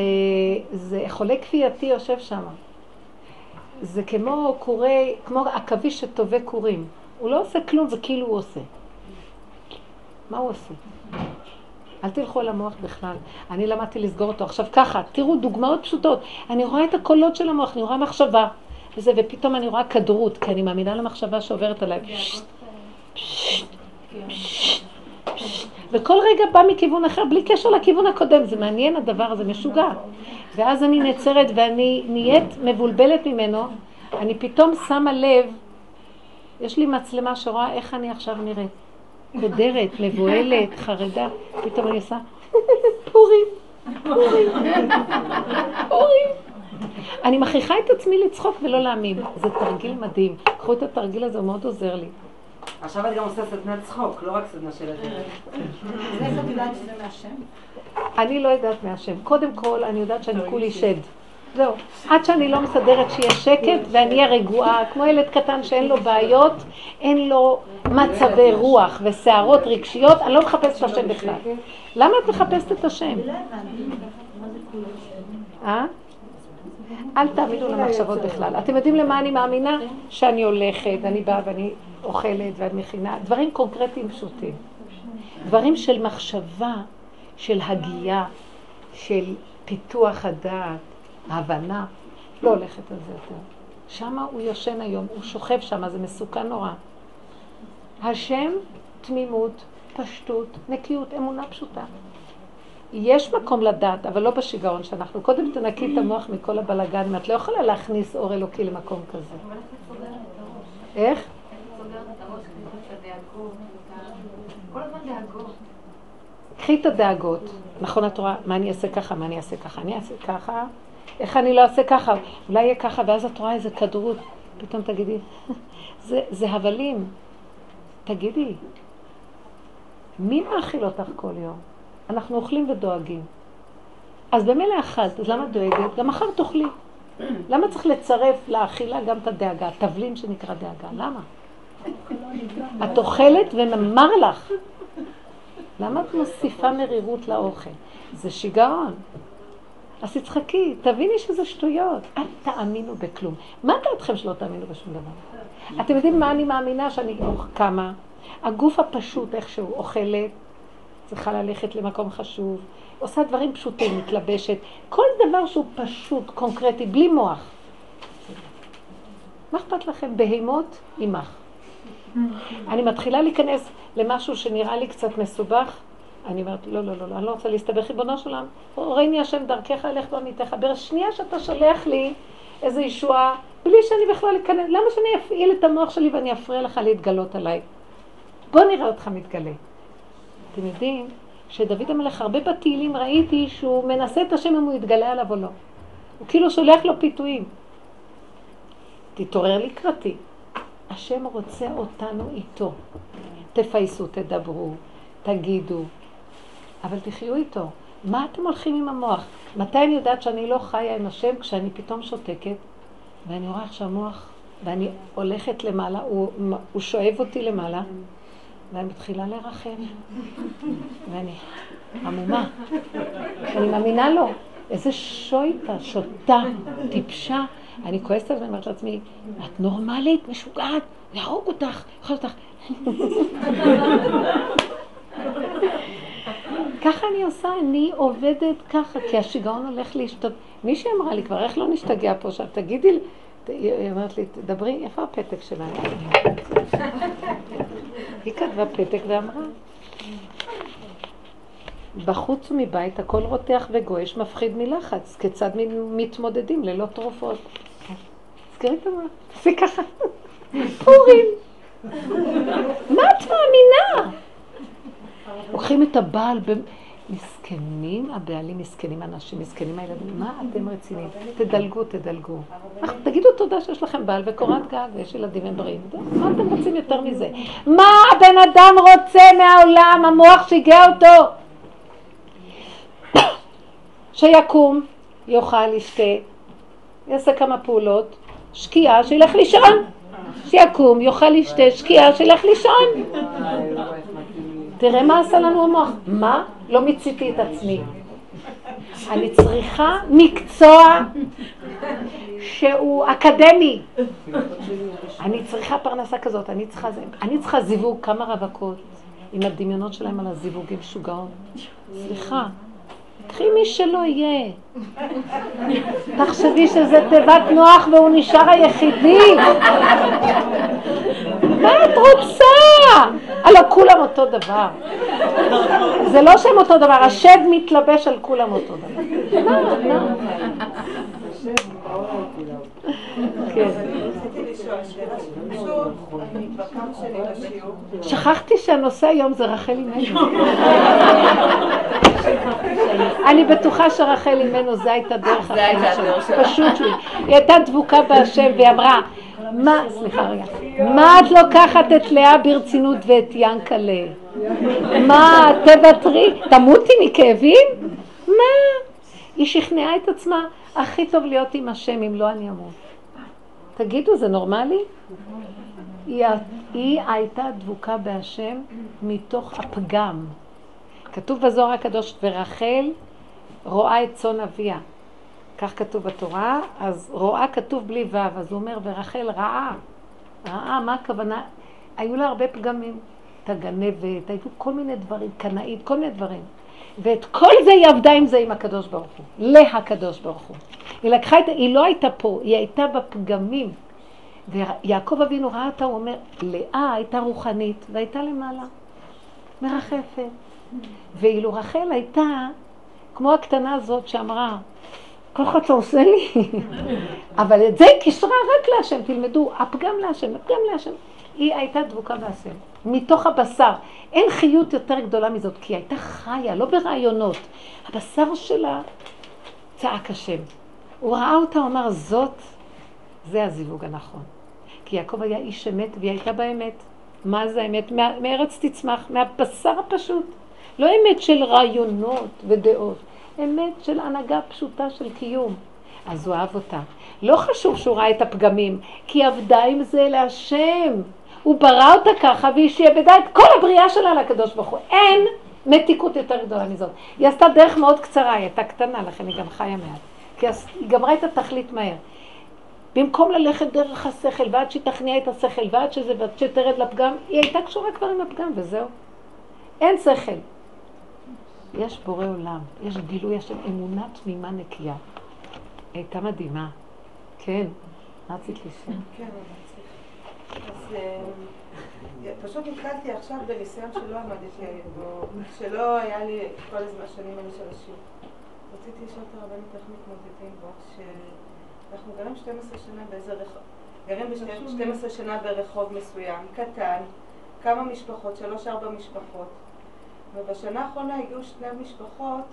זה חולה כפייתי יושב שם. זה כמו קורי, כמו עכביש שטווה קורים. הוא לא עושה כלום וכאילו הוא עושה. מה הוא עושה? אל תלכו על המוח בכלל. אני למדתי לסגור אותו. עכשיו ככה, תראו דוגמאות פשוטות. אני רואה את הקולות של המוח, אני רואה מחשבה. וזה, ופתאום אני רואה כדרות, כי אני מאמינה למחשבה שעוברת עליי. פשט, פשט, פשט, פשט. וכל רגע בא מכיוון אחר, בלי קשר לכיוון הקודם. זה מעניין הדבר הזה, משוגע. ואז אני נעצרת ואני נהיית מבולבלת ממנו. אני פתאום שמה לב, יש לי מצלמה שרואה איך אני עכשיו נראית. קודרת, מבוהלת, חרדה. פתאום אני עושה פורים, פורים, פורים. אני מכריחה את עצמי לצחוק ולא להאמין. זה תרגיל מדהים. קחו את התרגיל הזה, הוא מאוד עוזר לי. עכשיו את גם עושה סדנת צחוק, לא רק סדנה של הדרך. איך את יודעת שזה מהשם? אני לא יודעת מהשם. קודם כל, אני יודעת שאני כולי שד. זהו. עד שאני לא מסדרת שיהיה שקט ואני אהיה רגועה, כמו ילד קטן שאין לו בעיות, אין לו מצבי רוח וסערות רגשיות, אני לא מחפשת את השם בכלל. למה את מחפשת את השם? אה? אל תאמינו למחשבות בכלל. אתם יודעים למה אני מאמינה? שאני הולכת, אני באה ואני אוכלת ואני מכינה, דברים קונקרטיים פשוטים. דברים של מחשבה, של הגייה, של פיתוח הדעת, הבנה, לא הולכת על זה יותר. שמה הוא יושן היום, הוא שוכב שם, זה מסוכן נורא. השם, תמימות, פשטות, נקיות, אמונה פשוטה. יש מקום לדעת, אבל לא בשיגעון שאנחנו. קודם תנקי את המוח מכל הבלגן, את לא יכולה להכניס אור אלוקי למקום כזה. איך. קחי את הדאגות. נכון, את רואה, מה אני אעשה ככה, מה אני אעשה ככה, אני אעשה ככה, איך אני לא אעשה ככה, אולי יהיה ככה, ואז את רואה איזה כדרות, פתאום תגידי, זה, זה הבלים. תגידי, מי מאכיל אותך כל יום? אנחנו אוכלים ודואגים. אז במילא אכלת, אז למה דואגת? גם מחר תאכלי. למה צריך לצרף לאכילה גם את הדאגה, תבלין שנקרא דאגה? למה? את אוכלת וממר לך. למה את מוסיפה מרירות לאוכל? זה שיגעון. אז תצחקי, תביני שזה שטויות. אל תאמינו בכלום. מה דעתכם שלא תאמינו בשום דבר? אתם יודעים מה אני מאמינה שאני קמה? הגוף הפשוט, איכשהו, אוכלת, צריכה ללכת למקום חשוב, עושה דברים פשוטים, מתלבשת, כל דבר שהוא פשוט, קונקרטי, בלי מוח. מה אכפת לכם? בהימות עמך. אני מתחילה להיכנס למשהו שנראה לי קצת מסובך, אני אומרת, לא, לא, לא, לא, אני לא רוצה להסתבך, ריבונו של עולם, הורני השם דרכך אלך בעמיתך. בשנייה שאתה שולח לי איזו ישועה, בלי שאני בכלל אכנס, למה שאני אפעיל את המוח שלי ואני אפריע לך להתגלות עליי? בוא נראה אותך מתגלה. אתם יודעים שדוד המלך, הרבה בתהילים ראיתי שהוא מנסה את השם אם הוא יתגלה עליו או לא. הוא כאילו שולח לו פיתויים. תתעורר לקראתי. השם רוצה אותנו איתו. תפייסו, תדברו, תגידו, אבל תחיו איתו. מה אתם הולכים עם המוח? מתי אני יודעת שאני לא חיה עם השם? כשאני פתאום שותקת, ואני רואה איך שהמוח, ואני הולכת למעלה, הוא, הוא שואב אותי למעלה, ואני מתחילה לרחם. ואני עמומה. אני מאמינה לו. איזה שויטה, שוטה, טיפשה. אני כועסת על זה, אני אומרת לעצמי, את נורמלית, משוגעת, יהרוג אותך, יאכל אותך. ככה אני עושה, אני עובדת ככה, כי השיגעון הולך להשתת... מישהי אמרה לי כבר, איך לא נשתגע פה עכשיו? תגידי היא אומרת לי, תדברי, איפה הפתק שלה? היא כתבה פתק ואמרה, בחוץ ומבית הכל רותח וגועש, מפחיד מלחץ, כיצד מתמודדים ללא תרופות. תזכרי את המוח, תעשי ככה, פורים. מה את מאמינה? לוקחים את הבעל, מסכנים הבעלים, מסכנים אנשים, מסכנים הילדים, מה אתם רציניים? תדלגו, תדלגו. תגידו תודה שיש לכם בעל וקורת גג ויש ילדים הם בריאים. מה אתם רוצים יותר מזה? מה הבן אדם רוצה מהעולם, המוח שיגע אותו? שיקום, יאכל, ישתה, יעשה כמה פעולות, שקיעה, שילך לישון. שיקום, יאכל, ישתה, שקיעה, שילך לישון. תראה מה עשה לנו המוח. מה? לא מיציתי את עצמי. אני צריכה מקצוע שהוא אקדמי. אני צריכה פרנסה כזאת, אני צריכה, אני צריכה זיווג, כמה רווקות עם הדמיונות שלהם על הזיווגים שוגעות. סליחה, קחי מי שלא יהיה. תחשבי שזה תיבת נוח והוא נשאר היחידי. מה את רוצה? הלא כולם אותו דבר. זה לא שהם אותו דבר, השד מתלבש על כולם אותו דבר. מה? כן. שכחתי שהנושא היום זה רחל אימנו. אני בטוחה שרחל אימנו זה הייתה דרך החיים שלה. פשוט לי. היא הייתה דבוקה בהשם והיא אמרה, מה, סליחה רגע, מה את לוקחת את לאה ברצינות ואת ינקלה? מה, תוותרי, תמותי מכאבים? מה? היא שכנעה את עצמה, הכי טוב להיות עם השם אם לא אני אמות. תגידו, זה נורמלי? היא, היא הייתה דבוקה בהשם מתוך הפגם. כתוב בזוהר הקדוש, ורחל רואה את צאן אביה. כך כתוב בתורה, אז רואה כתוב בלי ו', אז הוא אומר, ורחל ראה. ראה, מה הכוונה? היו לה הרבה פגמים. הייתה גנבת, היו כל מיני דברים, קנאית, כל מיני דברים. ואת כל זה היא עבדה עם זה עם הקדוש ברוך הוא, להקדוש ברוך הוא. היא לקחה את, היא לא הייתה פה, היא הייתה בפגמים. ויעקב אבינו ראה אותה, הוא אומר, לאה הייתה רוחנית והייתה למעלה, מרחפת. ואילו רחל הייתה כמו הקטנה הזאת שאמרה, ככה אתה עושה לי. אבל את זה היא קישרה רק להשם, תלמדו, הפגם להשם, הפגם להשם. היא הייתה דבוקה בהשם, מתוך הבשר. אין חיות יותר גדולה מזאת, כי היא הייתה חיה, לא ברעיונות. הבשר שלה צעק השם. הוא ראה אותה, הוא אמר, זאת, זה הזיווג הנכון. כי יעקב היה איש אמת והיא הייתה באמת. מה זה האמת? מארץ תצמח, מהבשר הפשוט. לא אמת של רעיונות ודעות, אמת של הנהגה פשוטה של קיום. אז הוא אהב אותה. לא חשוב שהוא ראה את הפגמים, כי עבדה עם זה להשם. הוא ברא אותה ככה והיא שיעבדה את כל הבריאה שלה לקדוש ברוך הוא. אין מתיקות יותר גדולה מזאת. היא עשתה דרך מאוד קצרה, היא הייתה קטנה, לכן היא גם חיה מעט. כי היא גמרה את התכלית מהר. במקום ללכת דרך השכל ועד שהיא תכניע את השכל ועד שזה, ועד שתרד לפגם, היא הייתה קשורה כבר עם הפגם וזהו. אין שכל. יש בורא עולם, יש גילוי השם, אמונה תמימה נקייה. הייתה מדהימה. כן, מה רצית לשאול? כן, אז אה, פשוט נתקלתי עכשיו בניסיון שלא עמדתי בו, שלא היה לי כל הזמן השנים האלה של השיעור. רציתי לשאול את הרבנית איך מתמודדים בו, שאנחנו גרים 12 שנה באיזה רחוב, גרים ב-12 שנה ברחוב מסוים, קטן, כמה משפחות, שלוש-ארבע משפחות, ובשנה האחרונה הגיעו שני משפחות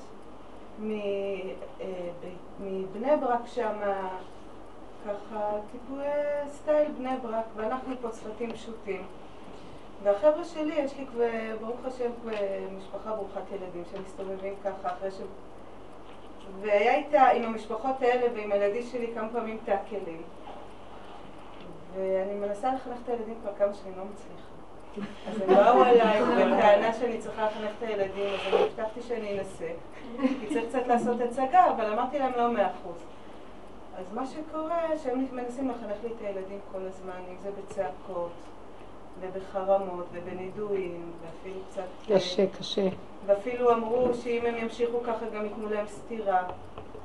אה, מבני ברק שמה, ככה טיפולי סטייל בני ברק, ואנחנו פה צוותים פשוטים. והחבר'ה שלי, יש לי כבר, ברוך השם, משפחה ברוכת ילדים שמסתובבים ככה אחרי ש... והיה איתה, עם המשפחות האלה ועם הילדים שלי כמה פעמים תעקלים. ואני מנסה לחנך את הילדים כבר כמה שאני לא מצליחה. אז הם באו אליי בטענה שאני צריכה לחנך את הילדים, אז אני הבטחתי שאני אנסה. כי צריך קצת לעשות הצגה, אבל אמרתי להם לא מאה אחוז. אז מה שקורה, שהם מנסים לחנך לי את הילדים כל הזמן, אם זה בצעקות, ובחרמות, ובנידויים, ואפילו קצת... קשה, קשה. ואפילו אמרו שאם הם ימשיכו ככה גם ייתנו להם סטירה.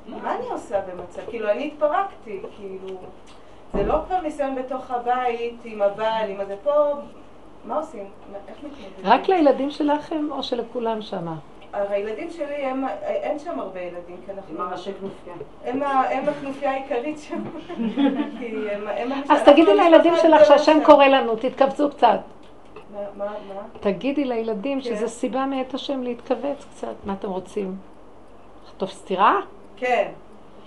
מה אני עושה במצב? כאילו, אני התפרקתי, כאילו... זה לא כבר ניסיון בתוך הבית, עם הבעל, עם הזה. פה, מה עושים? איך מתמודדים? רק לילדים שלכם או שלכולם שמה? הילדים שלי, הם, אין שם הרבה ילדים, כי אנחנו... הם ראשי כנופיה. הם, הם הכנופיה העיקרית שם. כי הם, הם אז תגידי לילדים שלך שהשם קורא לנו, תתכווצו קצת. מה, מה? תגידי לילדים כן. שזו סיבה מאת השם להתכווץ קצת. מה אתם רוצים? לחטוף סטירה? כן.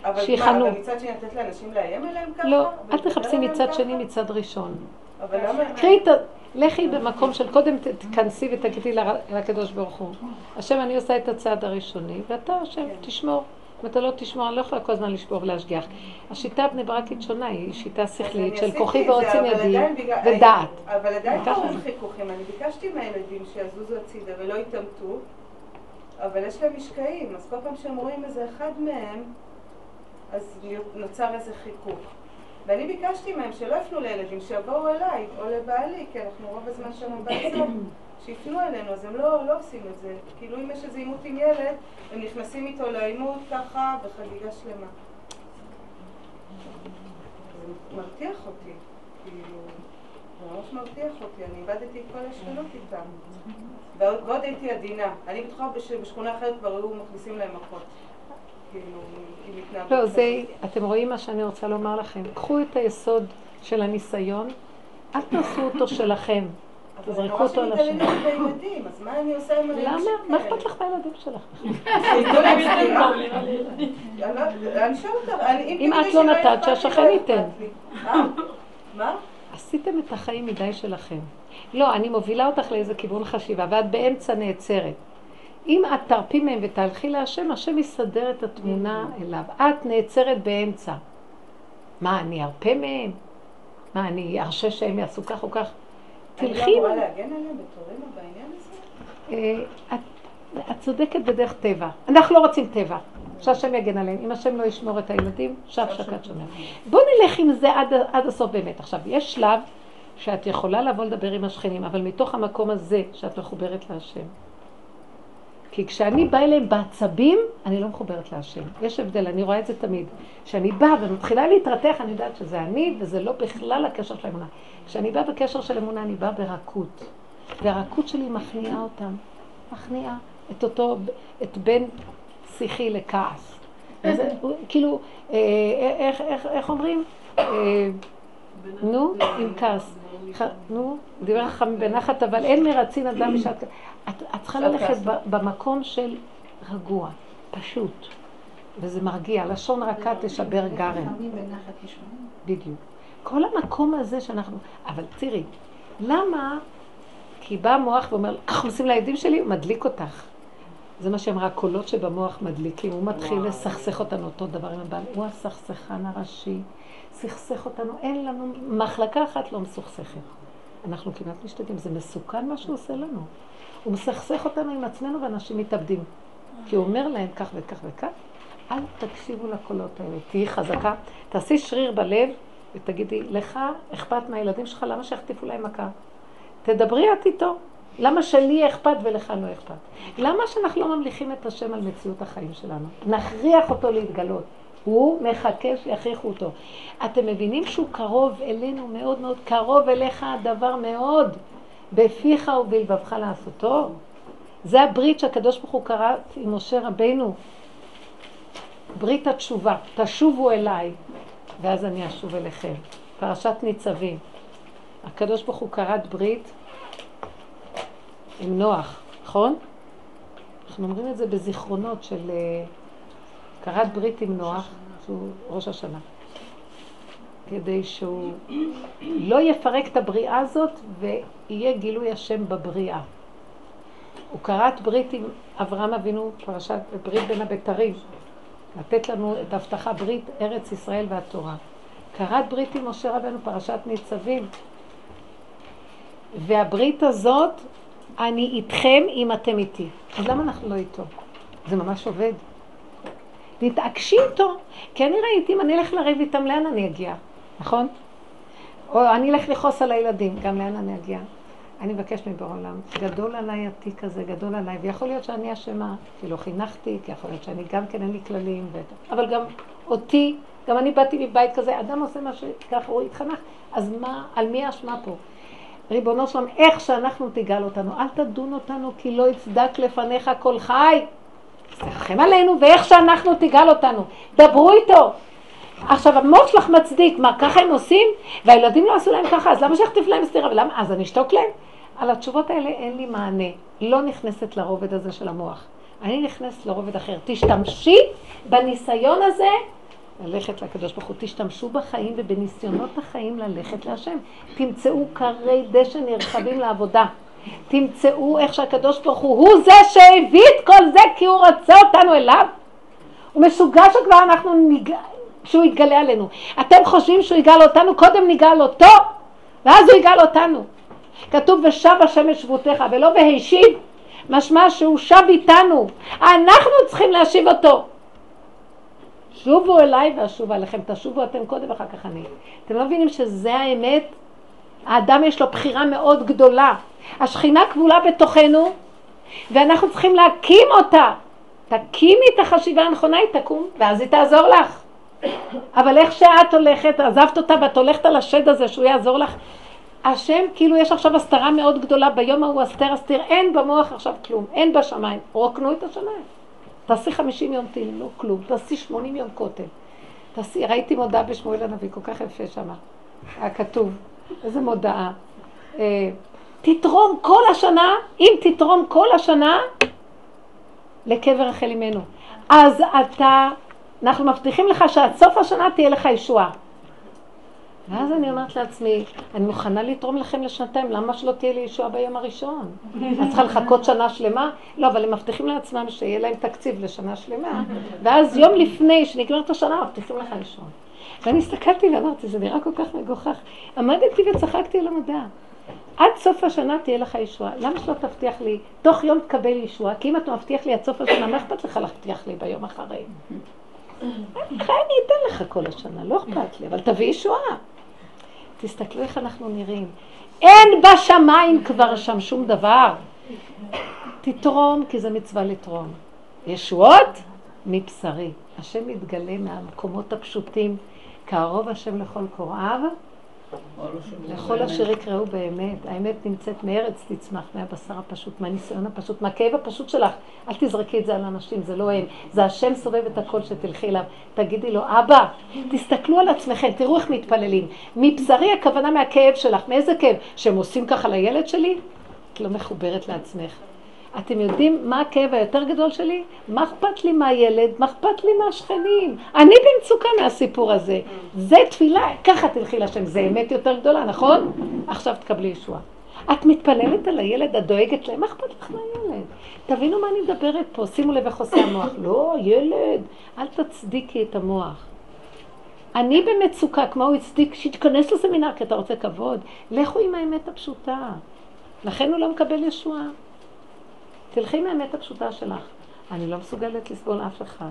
אבל שיכנו. מה, אבל מצד שני לתת לאנשים לאיים עליהם ככה? לא, אל תחפשי מצד? שני, מצד ראשון. אבל למה... קחי את ה... לכי במקום של קודם תכנסי ותגידי לקדוש ברוך הוא, השם אני עושה את הצעד הראשוני, ואתה השם כן. תשמור. אם אתה לא תשמור, אני לא יכולה כל הזמן לשבור ולהשגיח. השיטה הבני ברקית שונה, היא שיטה שכלית של כוחי ועוצם ידי ודעת. אבל עדיין זה. חיכוכים. אני ביקשתי מהילדים שיזוזו הצידה ולא יתעמתו, אבל יש להם משקעים, אז כל פעם שהם רואים איזה אחד מהם, אז נוצר איזה חיכוך. ואני ביקשתי מהם שלא יפנו לילדים, שיבואו אליי או לבעלי, כי אנחנו רוב הזמן שם באזור, שיפנו אלינו, אז הם לא, לא עושים את זה. כאילו אם יש איזה עימות עם ילד, הם נכנסים איתו לעימות ככה בחגיגה שלמה. זה מרתיח אותי, כאילו, זה ממש מרתיח אותי, אני איבדתי את כל השכנות איתם. ועוד הייתי עדינה. אני בטוחה שבשכונה אחרת כבר היו מכניסים להם מכות. כאילו. לא, זה. אתם רואים מה שאני רוצה לומר לכם. קחו את היסוד של הניסיון, אל תעשו אותו שלכם. תזרקו אותו על. בילדים, אז מה אני עושה עם הילדים למה? מה אכפת לך מהילדים שלך? אם את לא נתת, שהשכן לא ייתן. מה? עשיתם את החיים מדי שלכם. לא, אני מובילה אותך לאיזה כיוון חשיבה, ואת באמצע נעצרת. אם את תרפי מהם ותהלכי להשם, השם יסדר את התמונה אליו. את נעצרת באמצע. מה, אני ארפה מהם? מה, אני ארשה שהם יעשו כך או כך? אני תלכי... לא אמורה להגן עליהם בתורנו בעניין הזה? אה, את, את צודקת בדרך טבע. אנחנו לא רוצים טבע. שהשם יגן עליהם. אם השם לא ישמור את הילדים, שב שקד שומר. בואו נלך עם זה עד, עד הסוף באמת. עכשיו, יש שלב שאת יכולה לבוא לדבר עם השכנים, אבל מתוך המקום הזה שאת מחוברת להשם. כי כשאני באה אליהם בעצבים, אני לא מחוברת להשם. יש הבדל, אני רואה את זה תמיד. כשאני באה ומתחילה להתרתח, אני יודעת שזה אני, וזה לא בכלל הקשר של האמונה. כשאני באה בקשר של אמונה, אני באה ברכות. והרכות שלי מכניעה אותם. מכניעה את אותו, את בן שיחי לכעס. וזה, כאילו, אה, איך, איך, איך אומרים? נו, עם כעס. נו, דיבר חכמים בנחת, אבל אין מרצין אדם בשעת... את, את צריכה ללכת במקום של רגוע, פשוט, וזה מרגיע. לשון רכה תשבר גרם. בדיוק. כל המקום הזה שאנחנו... אבל תראי, למה? כי בא המוח ואומר, ככה עושים לילדים שלי, מדליק אותך. זה מה שאמרה, הקולות שבמוח מדליקים, הוא מתחיל לסכסך אותנו אותו דבר עם הבעל, הוא הסכסכן הראשי, סכסך אותנו, אין לנו, מחלקה אחת לא מסוכסכת. אנחנו כמעט משתגעים, זה מסוכן מה שהוא עושה לנו. הוא מסכסך אותנו עם עצמנו ואנשים מתאבדים. כי הוא אומר להם כך וכך וכך, אל תקשיבו לקולות האלה, תהיי חזקה, תעשי שריר בלב ותגידי, לך אכפת מהילדים שלך, למה שיחטיפו להם מכה? תדברי את איתו. למה שלי אכפת ולך לא אכפת? למה שאנחנו לא ממליכים את השם על מציאות החיים שלנו? נכריח אותו להתגלות. הוא מחכה שיכריחו אותו. אתם מבינים שהוא קרוב אלינו מאוד מאוד, קרוב אליך הדבר מאוד, בפיך ובלבבך לעשותו. זה הברית שהקדוש ברוך הוא קרא עם משה רבנו, ברית התשובה, תשובו אליי, ואז אני אשוב אליכם. פרשת ניצבים. הקדוש ברוך הוא כרת ברית עם נוח, נכון? אנחנו אומרים את זה בזיכרונות של כרת ברית עם נוח, שהוא ראש השנה. כדי שהוא לא יפרק את הבריאה הזאת ויהיה גילוי השם בבריאה. הוא כרת ברית עם אברהם אבינו, פרשת ברית בין הבתרים, לתת לנו את ההבטחה ברית ארץ ישראל והתורה. כרת ברית עם משה רבנו, פרשת ניצבים. והברית הזאת, אני איתכם אם אתם איתי. אז למה אנחנו לא איתו? זה ממש עובד. תתעקשי איתו. כי אני ראיתי, אם אני אלך לריב איתם, לאן אני אגיע? נכון? או אני אלך לכעוס על הילדים, גם לאן אני אגיע? אני מבקש מבעולם, גדול עליי התיק הזה, גדול עליי, ויכול להיות שאני אשמה, כי לא חינכתי, כי יכול להיות שאני גם כן אין לי כללים, ו... אבל גם אותי, גם אני באתי מבית כזה, אדם עושה מה שככה הוא התחנך, אז מה, על מי האשמה פה? ריבונו שלום, איך שאנחנו תגאל אותנו, אל תדון אותנו כי לא יצדק לפניך כל חי. תרחם עלינו ואיך שאנחנו תגאל אותנו. דברו איתו. עכשיו המוח שלך מצדיק, מה ככה הם עושים? והילדים לא עשו להם ככה, אז למה שיחטיף להם סטירה? ולמה? אז אני אשתוק להם? על התשובות האלה אין לי מענה. לא נכנסת לרובד הזה של המוח. אני נכנסת לרובד אחר. תשתמשי בניסיון הזה ללכת לקדוש ברוך הוא. תשתמשו בחיים ובניסיונות החיים ללכת להשם. תמצאו כרי דשא נרחבים לעבודה. תמצאו איך שהקדוש ברוך הוא הוא זה שהביא את כל זה כי הוא רוצה אותנו אליו. הוא משוגע שכבר אנחנו ניג... שהוא יתגלה עלינו. אתם חושבים שהוא יגאל אותנו? קודם נגאל אותו, ואז הוא יגאל אותנו. כתוב ושב השם שבותיך ולא והשיב, משמע שהוא שב איתנו. אנחנו צריכים להשיב אותו. שובו אליי ואשוב עליכם, תשובו אתם קודם ואחר כך אני. אתם לא מבינים שזה האמת? האדם יש לו בחירה מאוד גדולה. השכינה כבולה בתוכנו ואנחנו צריכים להקים אותה. תקימי את החשיבה הנכונה, היא תקום ואז היא תעזור לך. אבל איך שאת הולכת, עזבת אותה ואת הולכת על השד הזה שהוא יעזור לך, השם, כאילו יש עכשיו הסתרה מאוד גדולה, ביום ההוא הסתר הסתיר, אין במוח עכשיו כלום, אין בשמיים, רוקנו את השמיים. תעשי חמישים יום תהילים, לא כלום, תעשי שמונים יום כותל. תעשי, ראיתי מודעה בשמואל הנביא, כל כך יפה שמה, היה כתוב, איזה מודעה. אה, תתרום כל השנה, אם תתרום כל השנה, לקבר רחל אמנו. אז אתה, אנחנו מבטיחים לך שעד סוף השנה תהיה לך ישועה. ואז אני אומרת לעצמי, אני מוכנה לתרום לכם לשנתיים, למה שלא תהיה לי ישועה ביום הראשון? את צריכה לחכות שנה שלמה? לא, אבל הם מבטיחים לעצמם שיהיה להם תקציב לשנה שלמה, ואז יום לפני שנגמרת השנה, מבטיחים לך ישועה. ואני הסתכלתי ואמרתי, זה נראה כל כך מגוחך. עמדתי וצחקתי על המדע. עד סוף השנה תהיה לך ישועה. למה שלא תבטיח לי, תוך יום תקבל ישועה? כי אם אתה מבטיח לי עד סוף השנה, מה אכפת לך להבטיח לי ביום אחרי? אני אתן לך כל השנה, לא אכפת לי, אבל תביא ישועה. תסתכלו איך אנחנו נראים. אין בשמיים כבר שם שום דבר. תתרום, כי זה מצווה לתרום. ישועות מבשרי. השם מתגלה מהמקומות הפשוטים, קרוב השם לכל קוראיו, לכל אשר יקראו באמת. האמת נמצאת מארץ תצמח, מהבשר הפשוט, מהניסיון הפשוט, מהכאב הפשוט שלך. אל תזרקי את זה על אנשים, זה לא הם. זה השם סובב את הכל שתלכי אליו. תגידי לו, אבא, תסתכלו על עצמכם, תראו איך מתפללים. מבשרי הכוונה מהכאב שלך. מאיזה כאב? שהם עושים ככה לילד שלי? את לא מחוברת לעצמך. אתם יודעים מה הכאב היותר גדול שלי? מה אכפת לי מהילד? מה אכפת לי מהשכנים? אני במצוקה מהסיפור הזה. זה תפילה, ככה תלכי לשם, זה אמת יותר גדולה, נכון? עכשיו תקבלי ישועה. את מתפללת על הילד, את דואגת להם, מה אכפת לך מהילד? תבינו מה אני מדברת פה, שימו לב איך עושה המוח. לא, ילד, אל תצדיקי את המוח. אני במצוקה, כמו הוא הצדיק, שיתכנס לסמינר כי אתה רוצה כבוד. לכו עם האמת הפשוטה. לכן הוא לא מקבל ישועה. תלכי עם האמת הפשוטה שלך. אני לא מסוגלת לסבול אף אחד.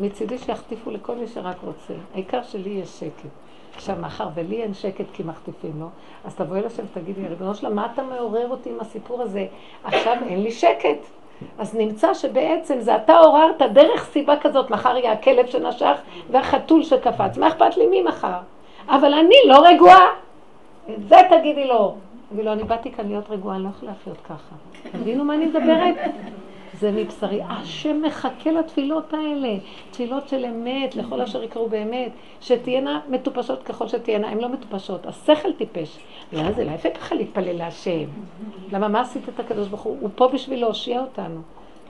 מצידי שיחטיפו לכל מי שרק רוצה. העיקר שלי יש שקט. עכשיו, מאחר ולי אין שקט כי מחטיפים לו, אז תבואי לשם ותגידי, ריבונו שלמה, מה אתה מעורר אותי עם הסיפור הזה? עכשיו אין לי שקט. אז נמצא שבעצם זה אתה עוררת דרך סיבה כזאת, מחר יהיה הכלב שנשך והחתול שקפץ. מה אכפת לי מי מחר? אבל אני לא רגועה. את זה תגידי לו. תגידי לו, אני באתי כאן להיות רגועה, אני לא יכולה לחיות ככה. תבינו מה אני מדברת? זה מבשרי. השם מחכה לתפילות האלה, תפילות של אמת, לכל אשר יקראו באמת, שתהיינה מטופשות ככל שתהיינה, הן לא מטופשות, השכל טיפש. ואז זה לא יפה ככה להתפלל להשם. למה מה עשית את הקדוש ברוך הוא? הוא פה בשביל להושיע אותנו.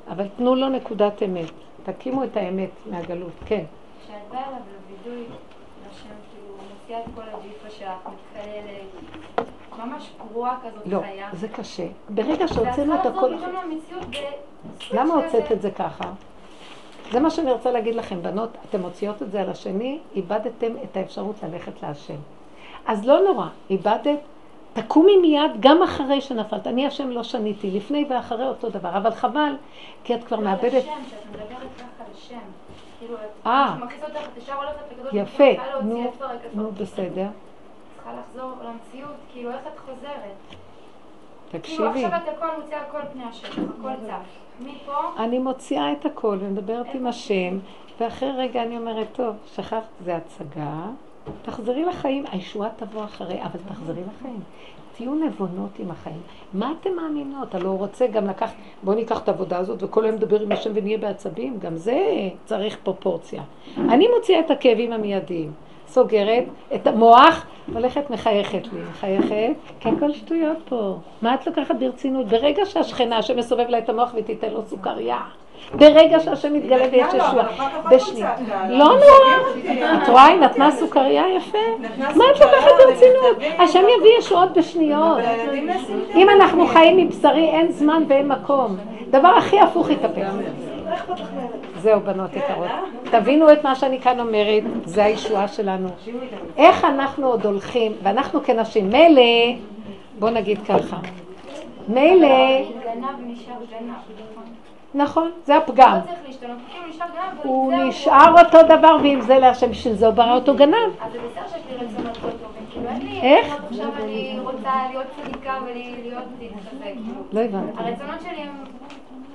אבל תנו לו נקודת אמת. תקימו את האמת מהגלות. כן. כשאת באה אליו לווידוי, לשם, כאילו, מוציאה את כל הג'יפה שלך, מתקללת, ממש פרועה כזאת לא, חיה. זה קשה. ברגע שהוצאנו את הכל... למה הוצאת את זה ככה? זה מה שאני רוצה להגיד לכם, בנות, אתן מוציאות את זה על השני, איבדתם את האפשרות ללכת להשם. אז לא נורא, איבדת, תקומי מיד גם אחרי שנפלת. אני השם לא שניתי, לפני ואחרי אותו דבר, אבל חבל, כי את כבר לא, מאבדת... לשם, שאת מדברת ככה לשם. כאילו, את אה. מכניס אותך, את ישר הולכת לקדוש יפה, נו. בסדר. צריכה לחזור למציאות, כאילו, איך את חוזרת? כאילו, תקשיבי, עכשיו את הכל מוציאה פני השטח, הכל צף. מפה, אני מוציאה את הכל ומדברת עם השם, ואחרי רגע אני אומרת, טוב, שכחת, זה הצגה, תחזרי לחיים, הישועה תבוא אחרי, אבל תחזרי לחיים. תהיו נבונות עם החיים. מה אתם מאמינות? אתה לא רוצה גם לקחת, בואו ניקח את העבודה הזאת וכל היום נדבר עם השם ונהיה בעצבים, גם זה צריך פרופורציה. אני מוציאה את הכאבים המיידיים, סוגרת את המוח, הולכת מחייכת לי, מחייכת, כי הכל שטויות פה. מה את לוקחת ברצינות? ברגע שהשכנה שמסובב לה את המוח ותיתן לו סוכריה, ברגע שהשם מתגלה ויש ישועה, בשנייה. לא נורא, את רואה, היא נתנה סוכריה יפה. מה את לוקחת ברצינות? השם יביא ישועות בשניות. אם אנחנו חיים מבשרי, אין זמן ואין מקום. דבר הכי הפוך יתהפך. זהו, בנות יקרות. תבינו את מה שאני כאן אומרת, זה הישועה שלנו. איך אנחנו עוד הולכים, ואנחנו כנשים, מילא, בוא נגיד ככה, מילא, גנב. נכון, זה הפגם. לא הוא. נשאר אותו דבר, ואם זה להשם, בשביל זה הוא ברא אותו גנב. אז זה בסדר שיש לי רצונות לא כאילו איך? עכשיו אני רוצה להיות צדיקה ולהיות להתחזק, כאילו. לא הבנתי. הרצונות שלי הם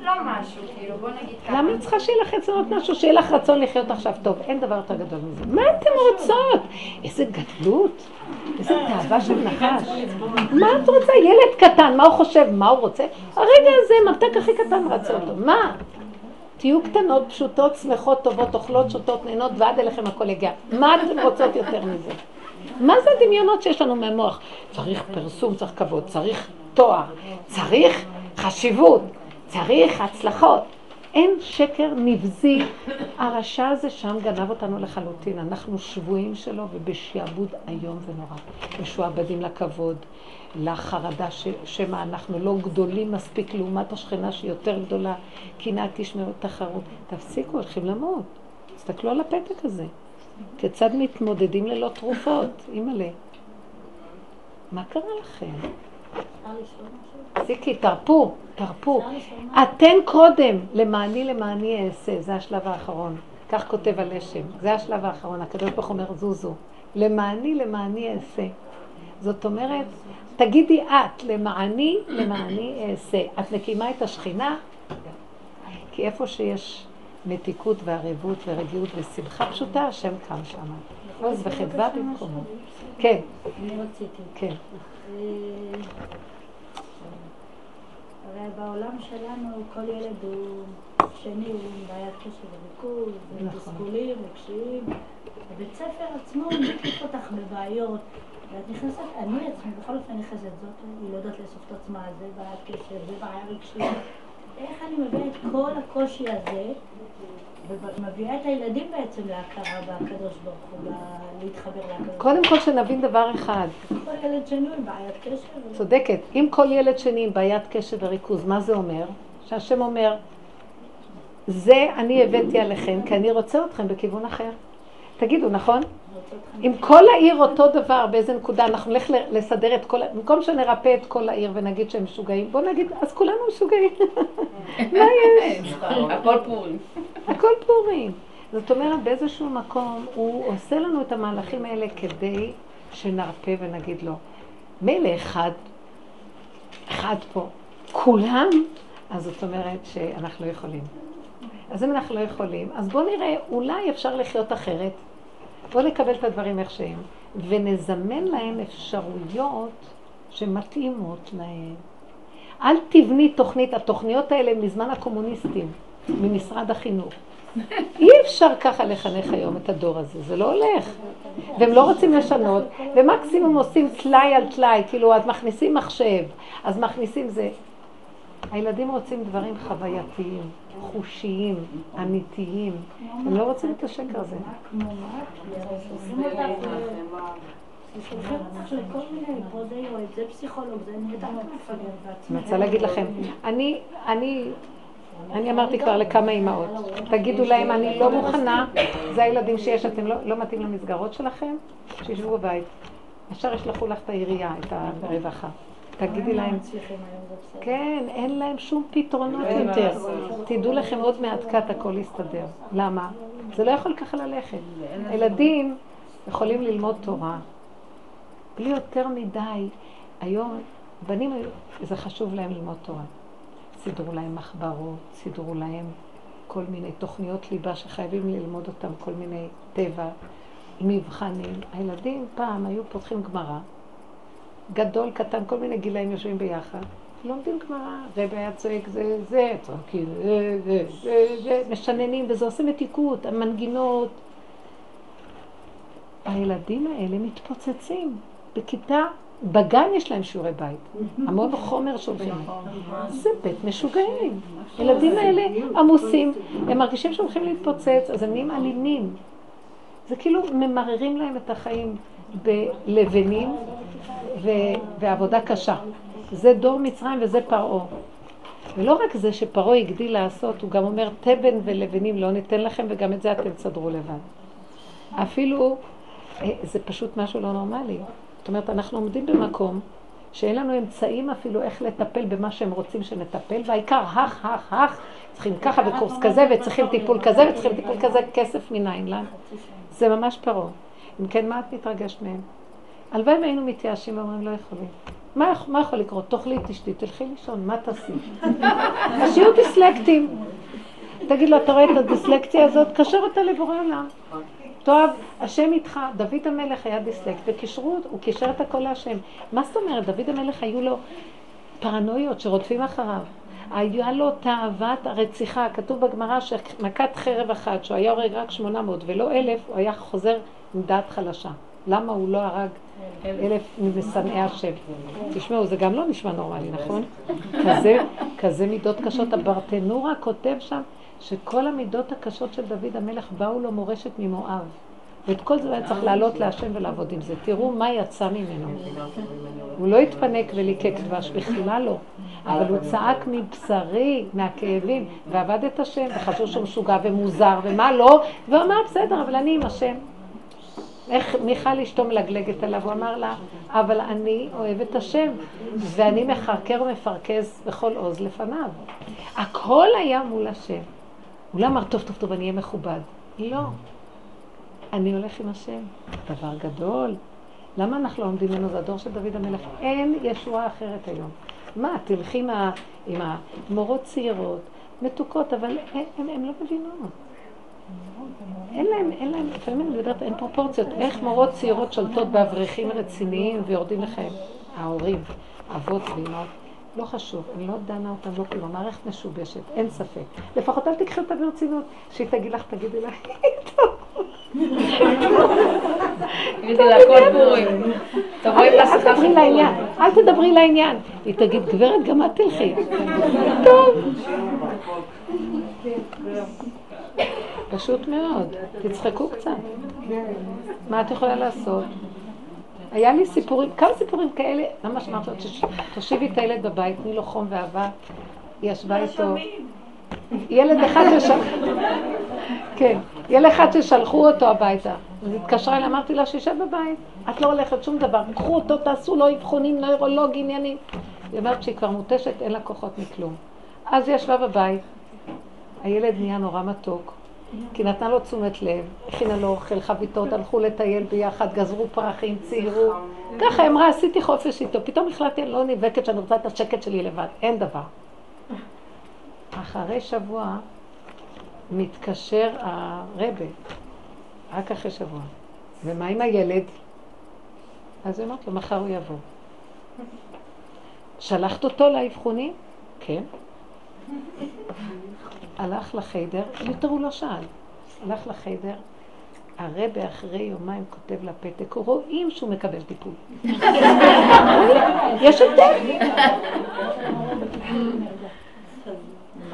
לא משהו, כאילו, בוא נגיד ככה. למה את צריכה שיהיה לך רצונות משהו? שיהיה לך רצון לחיות עכשיו טוב. אין דבר יותר גדול מזה. מה אתן רוצות? איזה גדלות. איזה תאווה של נחש. מה את רוצה? ילד קטן, מה הוא חושב? מה הוא רוצה? הרגע הזה, מתק הכי קטן רצה אותו. מה? תהיו קטנות, פשוטות, שמחות, טובות, אוכלות, שותות, נהנות, ועד אליכם הכל יגיע. מה אתן רוצות יותר מזה? מה זה הדמיונות שיש לנו מהמוח? צריך פרסום, צריך כבוד, צריך תואר, צריך חשיבות, צריך הצלחות. אין שקר נבזי. הרשע הזה שם גנב אותנו לחלוטין. אנחנו שבויים שלו ובשעבוד איום ונורא. משועבדים לכבוד, לחרדה שמא אנחנו לא גדולים מספיק לעומת השכנה שהיא יותר גדולה. קנאת תשמעו תחרות. תפסיקו, הולכים למות. תסתכלו על הפתק הזה. כיצד מתמודדים ללא תרופות? אימא'לה. מה קרה לכם? תפסיקי, תרפו, תרפו. אתן קודם, למעני למעני אעשה, זה השלב האחרון. כך כותב הלשם, זה השלב האחרון. הקדוש ברוך אומר זוזו. למעני למעני אעשה. זאת אומרת, תגידי את, למעני למעני אעשה. את מקימה את השכינה? כי איפה שיש מתיקות וערבות ורגיעות ושמחה פשוטה, השם קם שם. עוז וחדווה במקומו. כן, אני רציתי. כן. הרי בעולם שלנו כל ילד הוא שני, הוא עם בעיית קשב וריכוז, נכון. ותסכולים רגשיים. בבית ספר עצמו מקיף אותך בבעיות. ואת נכנסת, אני עצמי, בכל אופן נכנסת זאת, היא לא יודעת לאסוף את עצמה, זה בעיית קשב, זה בעיה רגשית. איך אני מביאה את כל הקושי הזה, ומביאה את הילדים בעצם להכרה בקדוש ברוך הוא, להתחבר לקדוש. קודם כל שנבין דבר אחד, ילד שני עם בעיית קשר. צודקת. אם כל ילד שני עם בעיית קשב וריכוז, מה זה אומר? שהשם אומר, זה אני הבאתי עליכם, כי אני רוצה אתכם בכיוון אחר. תגידו, נכון? אם כל העיר אותו דבר באיזה נקודה, אנחנו נלך לסדר את כל, במקום שנרפא את כל העיר ונגיד שהם משוגעים, בואו נגיד, אז כולנו משוגעים. מה יש? הכל פורים. הכל פורים. זאת אומרת, באיזשהו מקום הוא עושה לנו את המהלכים האלה כדי שנרפא ונגיד לו, מילא אחד, אחד פה, כולם, אז זאת אומרת שאנחנו לא יכולים. אז אם אנחנו לא יכולים, אז בואו נראה, אולי אפשר לחיות אחרת. בואו נקבל את הדברים איך שהם, ונזמן להם אפשרויות שמתאימות להם. אל תבני תוכנית, התוכניות האלה הן מזמן הקומוניסטים, ממשרד החינוך. אי אפשר ככה לחנך היום את הדור הזה, זה לא הולך. והם לא רוצים לשנות, ומקסימום עושים טלאי על טלאי, כאילו, אז מכניסים מחשב, אז מכניסים זה. הילדים רוצים דברים חווייתיים, חושיים, אמיתיים. הם לא רוצים את השקר הזה. אני רוצה להגיד לכם, אני, אני, אני אמרתי כבר לכמה אימהות, תגידו להם, אני לא מוכנה, זה הילדים שיש, אתם לא, לא מתאים למסגרות שלכם, שישבו בבית. ישר ישלחו לך את העירייה, את הרווחה. תגידי להם, כן, אין להם שום פתרונות יותר. תדעו לכם, עוד מעט קט הכל יסתדר. למה? זה לא יכול ככה ללכת. הילדים יכולים ללמוד תורה, בלי יותר מדי. היום, בנים, זה חשוב להם ללמוד תורה. סידרו להם מחברות, סידרו להם כל מיני תוכניות ליבה שחייבים ללמוד אותם, כל מיני טבע, מבחנים. הילדים פעם היו פותחים גמרא, גדול, קטן, כל מיני גילאים יושבים ביחד, לומדים גמרא, רבי היה צועק זה, זה, צועקים, זה, זה, זה, זה, משננים, וזה עושה מתיקות, המנגינות. הילדים האלה מתפוצצים. בכיתה, בגן יש להם שיעורי בית. המון חומר שולחים להם. זה בית משוגעים. הילדים האלה עמוסים, הם מרגישים שהם הולכים להתפוצץ, אז הם נהיים אלימים. זה כאילו ממררים להם את החיים בלבנים ועבודה קשה. זה דור מצרים וזה פרעה. ולא רק זה שפרעה הגדיל לעשות, הוא גם אומר, תבן ולבנים לא ניתן לכם וגם את זה אתם תסדרו לבד. אפילו, אה, זה פשוט משהו לא נורמלי. זאת אומרת, אנחנו עומדים במקום שאין לנו אמצעים אפילו איך לטפל במה שהם רוצים שנטפל, והעיקר, הך, הך, הך, צריכים ככה וקורס כזה, וצריכים טיפול כזה, וצריכים טיפול כזה, כסף מניין לנו. זה ממש פרעה. אם כן, מה את מתרגשת מהם? הלוואי אם היינו מתייאשים ואומרים, לא יכולים. מה, מה יכול לקרות? תאכלי, תשתי, תלכי לישון, מה תעשי? אז שיהיו דיסלקטים. תגיד לו, אתה רואה את הדיסלקציה הזאת? קשר אותה לבורא עולם. טוב, השם איתך, דוד המלך היה דיסלקט, וקישרו, הוא קישר את הכל להשם. מה זאת אומרת? דוד המלך היו לו פרנויות שרודפים אחריו. היה לו תאוות הרציחה, כתוב בגמרא שמכת חרב אחת, שהוא היה הורג רק 800 ולא אלף, הוא היה חוזר עם דעת חלשה. למה הוא לא הרג אלף משנאי השם? תשמעו, זה גם לא נשמע נורמלי, נכון? כזה, כזה מידות קשות. הברטנורה כותב שם שכל המידות הקשות של דוד המלך באו לו מורשת ממואב. ואת כל זה היה צריך לעלות להשם ולעבוד עם זה. תראו מה יצא ממנו. הוא לא התפנק וליקק דבש, בכלל לא. אבל הוא צעק מבשרי, מהכאבים, ועבד את השם, וחשוב שהוא משוגע ומוזר, ומה לא, והוא אמר, בסדר, אבל אני עם השם. איך מיכל אשתו מלגלגת עליו, הוא אמר לה, אבל אני אוהב את השם, ואני מחרקר ומפרכז בכל עוז לפניו. הכל היה מול השם. הוא לא אמר, טוב, טוב, טוב, אני אהיה מכובד. לא. אני הולך עם השם. דבר גדול. למה אנחנו לא עומדים ממנו? זה הדור של דוד המלך. אין ישועה אחרת היום. מה, תלכי עם המורות צעירות, מתוקות, אבל הן לא מבינות. אין להם, אין להם, לפעמים אני מדברת, אין פרופורציות. איך מורות צעירות שולטות באברכים רציניים ויורדים לכם? ההורים, אבות ואמהות. לא חשוב, אני לא דנה אותם, לא כלום, המערכת משובשת, אין ספק. לפחות אל תקחי אותה ברצינות, שהיא תגיד לך, תגידי לה, תדברי לעניין, אל תדברי לעניין. היא תגיד, גברת, גם את תלכי. טוב. פשוט מאוד, תצחקו קצת. מה את יכולה לעשות? היה לי סיפורים, כמה סיפורים כאלה, ממש אמרתי לו, "תש- תושיבי את הילד בבית, תני לו חום ואהבה. היא ישבה איתו. ילד אחד ששלחו, כן, ילד אחד ששלחו אותו הביתה. אז התקשרה אליי, אמרתי לה, שישב בבית, את לא הולכת שום דבר, קחו אותו, תעשו לו אבחונים, נוירולוג, עניינים. היא אומרת שהיא כבר מותשת, אין לה כוחות מכלום. אז היא ישבה בבית, הילד נהיה נורא מתוק, כי נתנה לו תשומת לב, הכינה לו אוכל, חביתות, הלכו לטייל ביחד, גזרו פרחים, ציירו. ככה אמרה, עשיתי חופש איתו. פתאום החלטתי, אני לא נאבקת שאני רוצה את השקט שלי לבד, אין דבר. אחרי שבוע מתקשר הרבה, רק אחרי שבוע. ומה עם הילד? אז היא אומרת לו, מחר הוא יבוא. שלחת אותו לאבחונים? כן. הלך לחיידר, יותר הוא לא שאל. הלך לחיידר, הרבה אחרי יומיים כותב לפתק, רואים שהוא מקבל טיפול. יש הבדל.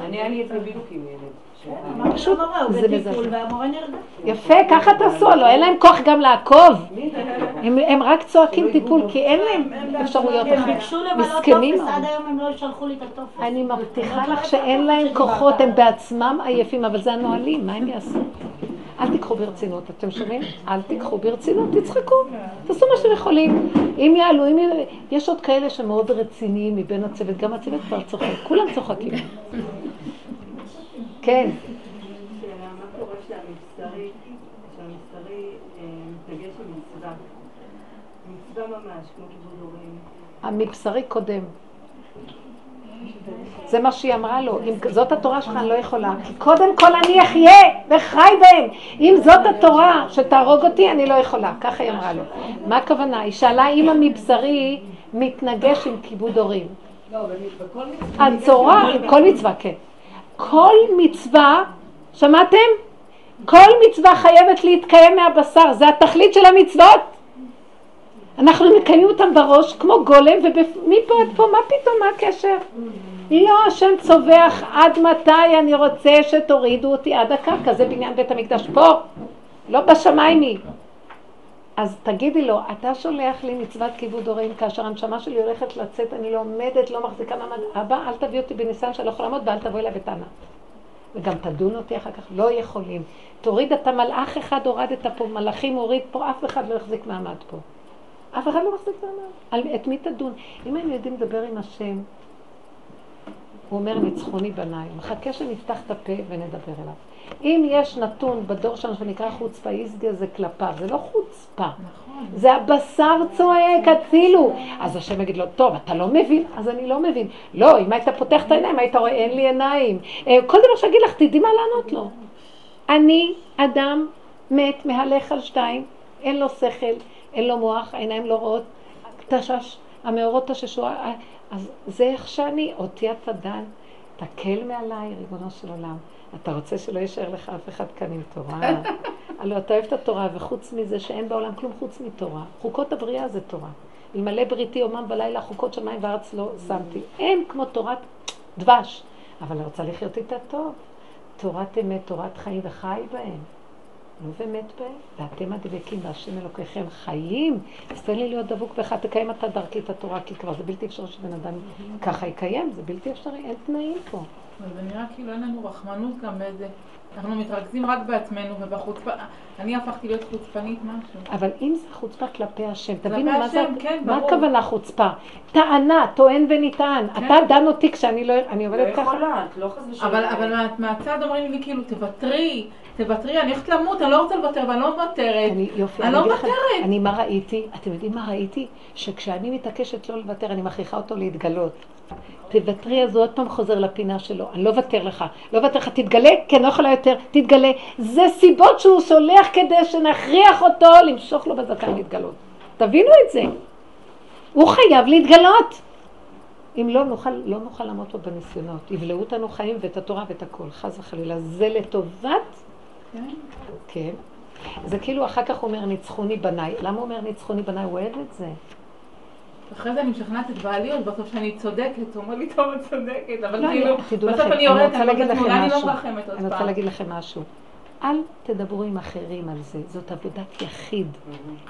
אני היה לי אצלי בדיוק עם ילד. פשוט זה נרגע. יפה, ככה תעשו, לא, אין להם כוח גם לעקוב. הם, הם רק צועקים טיפול, כי אין להם אפשרויות הם אחרות. ביקשו למלא מסכנים טופס, עד. היום הם לא שלחו לי את הטופס. אני מבטיחה לך שאין להם כוחות, הם בעצמם עייפים, אבל זה הנהלים, מה הם יעשו? אל תיקחו ברצינות, אתם שומעים? אל תיקחו ברצינות, תצחקו, תעשו מה שאתם יכולים. אם יעלו, אם יעלו, יש עוד כאלה שמאוד רציניים מבין הצוות, גם הצוות כבר צוחק, כולם צוחקים. כן, שאלה, מה קורה שהמבשרי, שהמבשרי אה, מתנגש במצווה? מצווה ממש, כמו כיבוד הורים. המבשרי קודם. זה מה שהיא אמרה לו, אם זאת התורה שלך אני לא יכולה, כי קודם כל אני אחיה וחי בהם, אם זאת התורה שתהרוג אותי אני לא יכולה, ככה היא אמרה לו. מה הכוונה? היא שאלה אם המבשרי מתנגש עם כיבוד הורים. לא, אבל בכל מצווה... התורה, כל מצווה, כן. כל מצווה, שמעתם? כל מצווה חייבת להתקיים מהבשר, זה התכלית של המצוות. אנחנו מקיימים אותם בראש כמו גולם, ומפה עד פה, מה פתאום, מה הקשר? לא, השם צווח עד מתי אני רוצה שתורידו אותי עד הקרקע, זה בניין בית המקדש פה, לא בשמיים היא. אז תגידי לו, אתה שולח לי מצוות כיבוד הורים כאשר הנשמה שלי הולכת לצאת, אני לא עומדת, לא מחזיקה מעמד. אבא, אל תביא אותי בניסיון שאני לא יכולה לעמוד ואל תבוא אליי בטענה. וגם תדון אותי אחר כך, לא יכולים. תוריד את המלאך אחד, הורדת פה, מלאכים הוריד פה, אף אחד לא יחזיק מעמד פה. אף אחד לא מחזיק מעמד. את מי תדון? אם היינו יודעים לדבר עם השם, הוא אומר ניצחוני בניי, מחכה שנפתח את הפה ונדבר אליו. אם יש נתון בדור שלנו שנקרא חוצפה איסגה זה כלפיו, זה לא חוצפה. זה הבשר צועק, הצילו. אז השם יגיד לו, טוב, אתה לא מבין? אז אני לא מבין. לא, אם היית פותח את העיניים, היית רואה, אין לי עיניים. אה, כל דבר שיגיד לך, תדעי מה לענות לו. אני אדם מת, מהלך על שתיים, אין לו שכל, אין לו מוח, העיניים לא רואות, תשש, המאורות תששו, אה, אז זה איך שאני, אותי אתה דן, תקל מעליי, ריבונו של עולם. אתה רוצה שלא יישאר לך אף אחד כאן עם תורה. הלוא אתה אוהב את התורה, וחוץ מזה שאין בעולם כלום חוץ מתורה. חוקות הבריאה זה תורה. אלמלא בריתי יומם ולילה, חוקות שמיים וארץ לא שמתי. אין כמו תורת דבש. אבל אני רוצה לחיות איתה טוב. תורת אמת, תורת חיים וחי בהם. לא ומת בהם, ואתם הדבקים בהשם אלוקיכם חיים. אז תן לי להיות דבוק בך, תקיים אתה דרכי את התורה, כי כבר זה בלתי אפשרי שבן אדם ככה יקיים, זה בלתי אפשרי, אין תנאים פה. אבל זה נראה כאילו אין לנו רחמנות גם באיזה... אנחנו מתרכזים רק בעצמנו ובחוצפה... אני הפכתי להיות חוצפנית משהו. אבל אם זה חוצפה כלפי השם, תבינו מה זה, כן, מה. הכוונה חוצפה? טענה, טוען ונטען. כן. אתה דן אותי כשאני לא, אני לא עובדת ככה. יכולה, את לא חס ושלום. אבל, אבל מה, מהצד אומרים לי כאילו, תוותרי, תוותרי, אני הולכת למות, אני לא רוצה לוותר ואני לא מוותרת. אני, יופי, אני לא אגיד לכם, מוותרת. אני מה ראיתי? אתם יודעים מה ראיתי? שכשאני מתעקשת לא לוותר, אני מכריחה אותו להתגלות. תוותרי, אז הוא עוד פעם חוזר לפינה שלו. אני לא אוותר לך. לא אוותר לך, תתגלה, כי אני לא יכולה יותר, תתגלה. זה סיבות שהוא שולח כדי שנכריח אותו למשוך לו בזקן להתגלות. תבינו את זה. הוא חייב להתגלות. אם לא נוכל, לא נוכל לעמוד פה בניסיונות. יבלעו אותנו חיים ואת התורה ואת הכל, חס וחלילה. זה לטובת כן. זה כאילו אחר כך הוא אומר ניצחוני בניי. למה הוא אומר ניצחוני בניי? הוא אוהב את זה. אחרי זה אני משכנעת את בעלי עוד בסוף שאני צודקת, הוא אומר לי, טוב, את צודקת, אבל לא, כאילו, בסוף אני יורדת, אני לא. מרחמת עוד אני רוצה פעם. להגיד לכם משהו. אל תדברו עם אחרים על זה, זאת עבודת יחיד.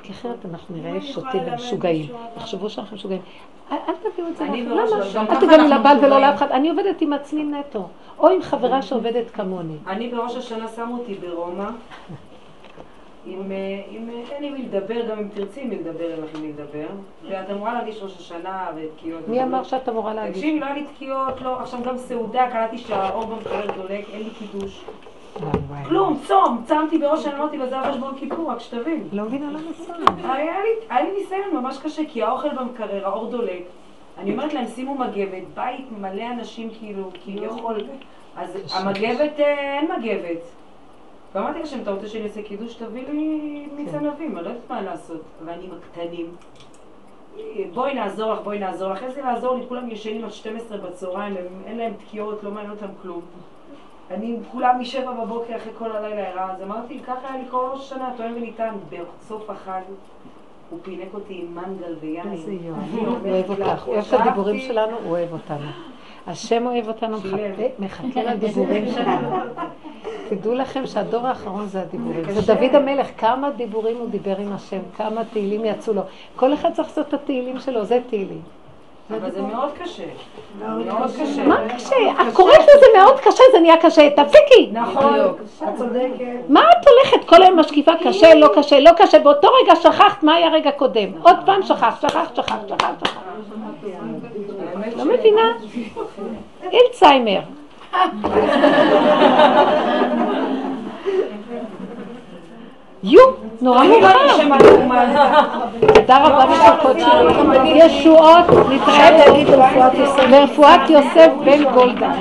כי אחרת אנחנו נראה שוטים ומשוגעים. יחשבו שאנחנו משוגעים. אל תביאו את זה בראש- למה? אל תגלו לבעל ולא. לאף אחד. אני עובדת עם עצמי נטו. או עם חברה שעובדת כמוני. אני בראש השנה שמו אותי ברומא, עם, אה, אה, אין עם מי לדבר, גם אם תרצי מי לדבר, אין לך מי לדבר. ואת אמורה להגיש ראש השנה ותקיעות. מי אמר שאת אמורה להגיד? תקשיבי, לא היה לי תקיעות, לא, עכשיו גם סעודה, קלטתי שהאור במקרר דולק, אין לי קידוש. כלום, צום, צמתי בראש השנה, אמרתי וזה על חשבון כיפור, רק שתבין. לא מבינה למה צום. היה לי, היה לי ניסיון ממש קשה, כי האוכל במקרר, האור דולק. אני אומרת להם, שימו מגבת, בית מלא אנשים כאילו, כביכול. אז המגבת, אה, אין מגבת. ואמרתי לשם, אתה רוצה שאני אעשה קידוש, תביא לי מיץ ענבים, אני לא יודעת מה לעשות. ואני עם הקטנים. בואי נעזור לך, בואי נעזור לך. איזה לעזור לי? כולם ישנים עד 12 בצהריים, אין להם תקיעות, לא מעניין אותם כלום. אני עם כולם משבע בבוקר אחרי כל הלילה ערה, אז אמרתי, ככה היה לי כל ראש השנה, טוען וניתן, בסוף החג. הוא פינק אותי עם מנגל ויין. איזה יום. הוא אומרת אוהב אותך, הוא אוהב את הדיבורים שלנו, הוא אוהב אותנו. השם אוהב אותנו. מחכה- לדיבורים שלנו. תדעו לכם שהדור האחרון זה הדיבורים. זה. דוד המלך, כמה דיבורים הוא דיבר עם השם, כמה תהילים יצאו לו. כל אחד צריך לעשות את התהילים שלו, זה תהילים. אבל זה מאוד קשה. מאוד קשה. מה קשה? את קוראת לזה מאוד קשה, זה נהיה קשה, תפסיקי. נכון, את צודקת. מה את הולכת כל היום משקיפה קשה, לא קשה, לא קשה, באותו רגע שכחת מה היה רגע קודם. עוד פעם שכחת, שכחת, שכחת, שכחת, לא מבינה? אלצהיימר. יו, נורא אני לא. תודה רבה משפחות שלי. ישועות, נתראה ברפואת יוסף בן גולדה.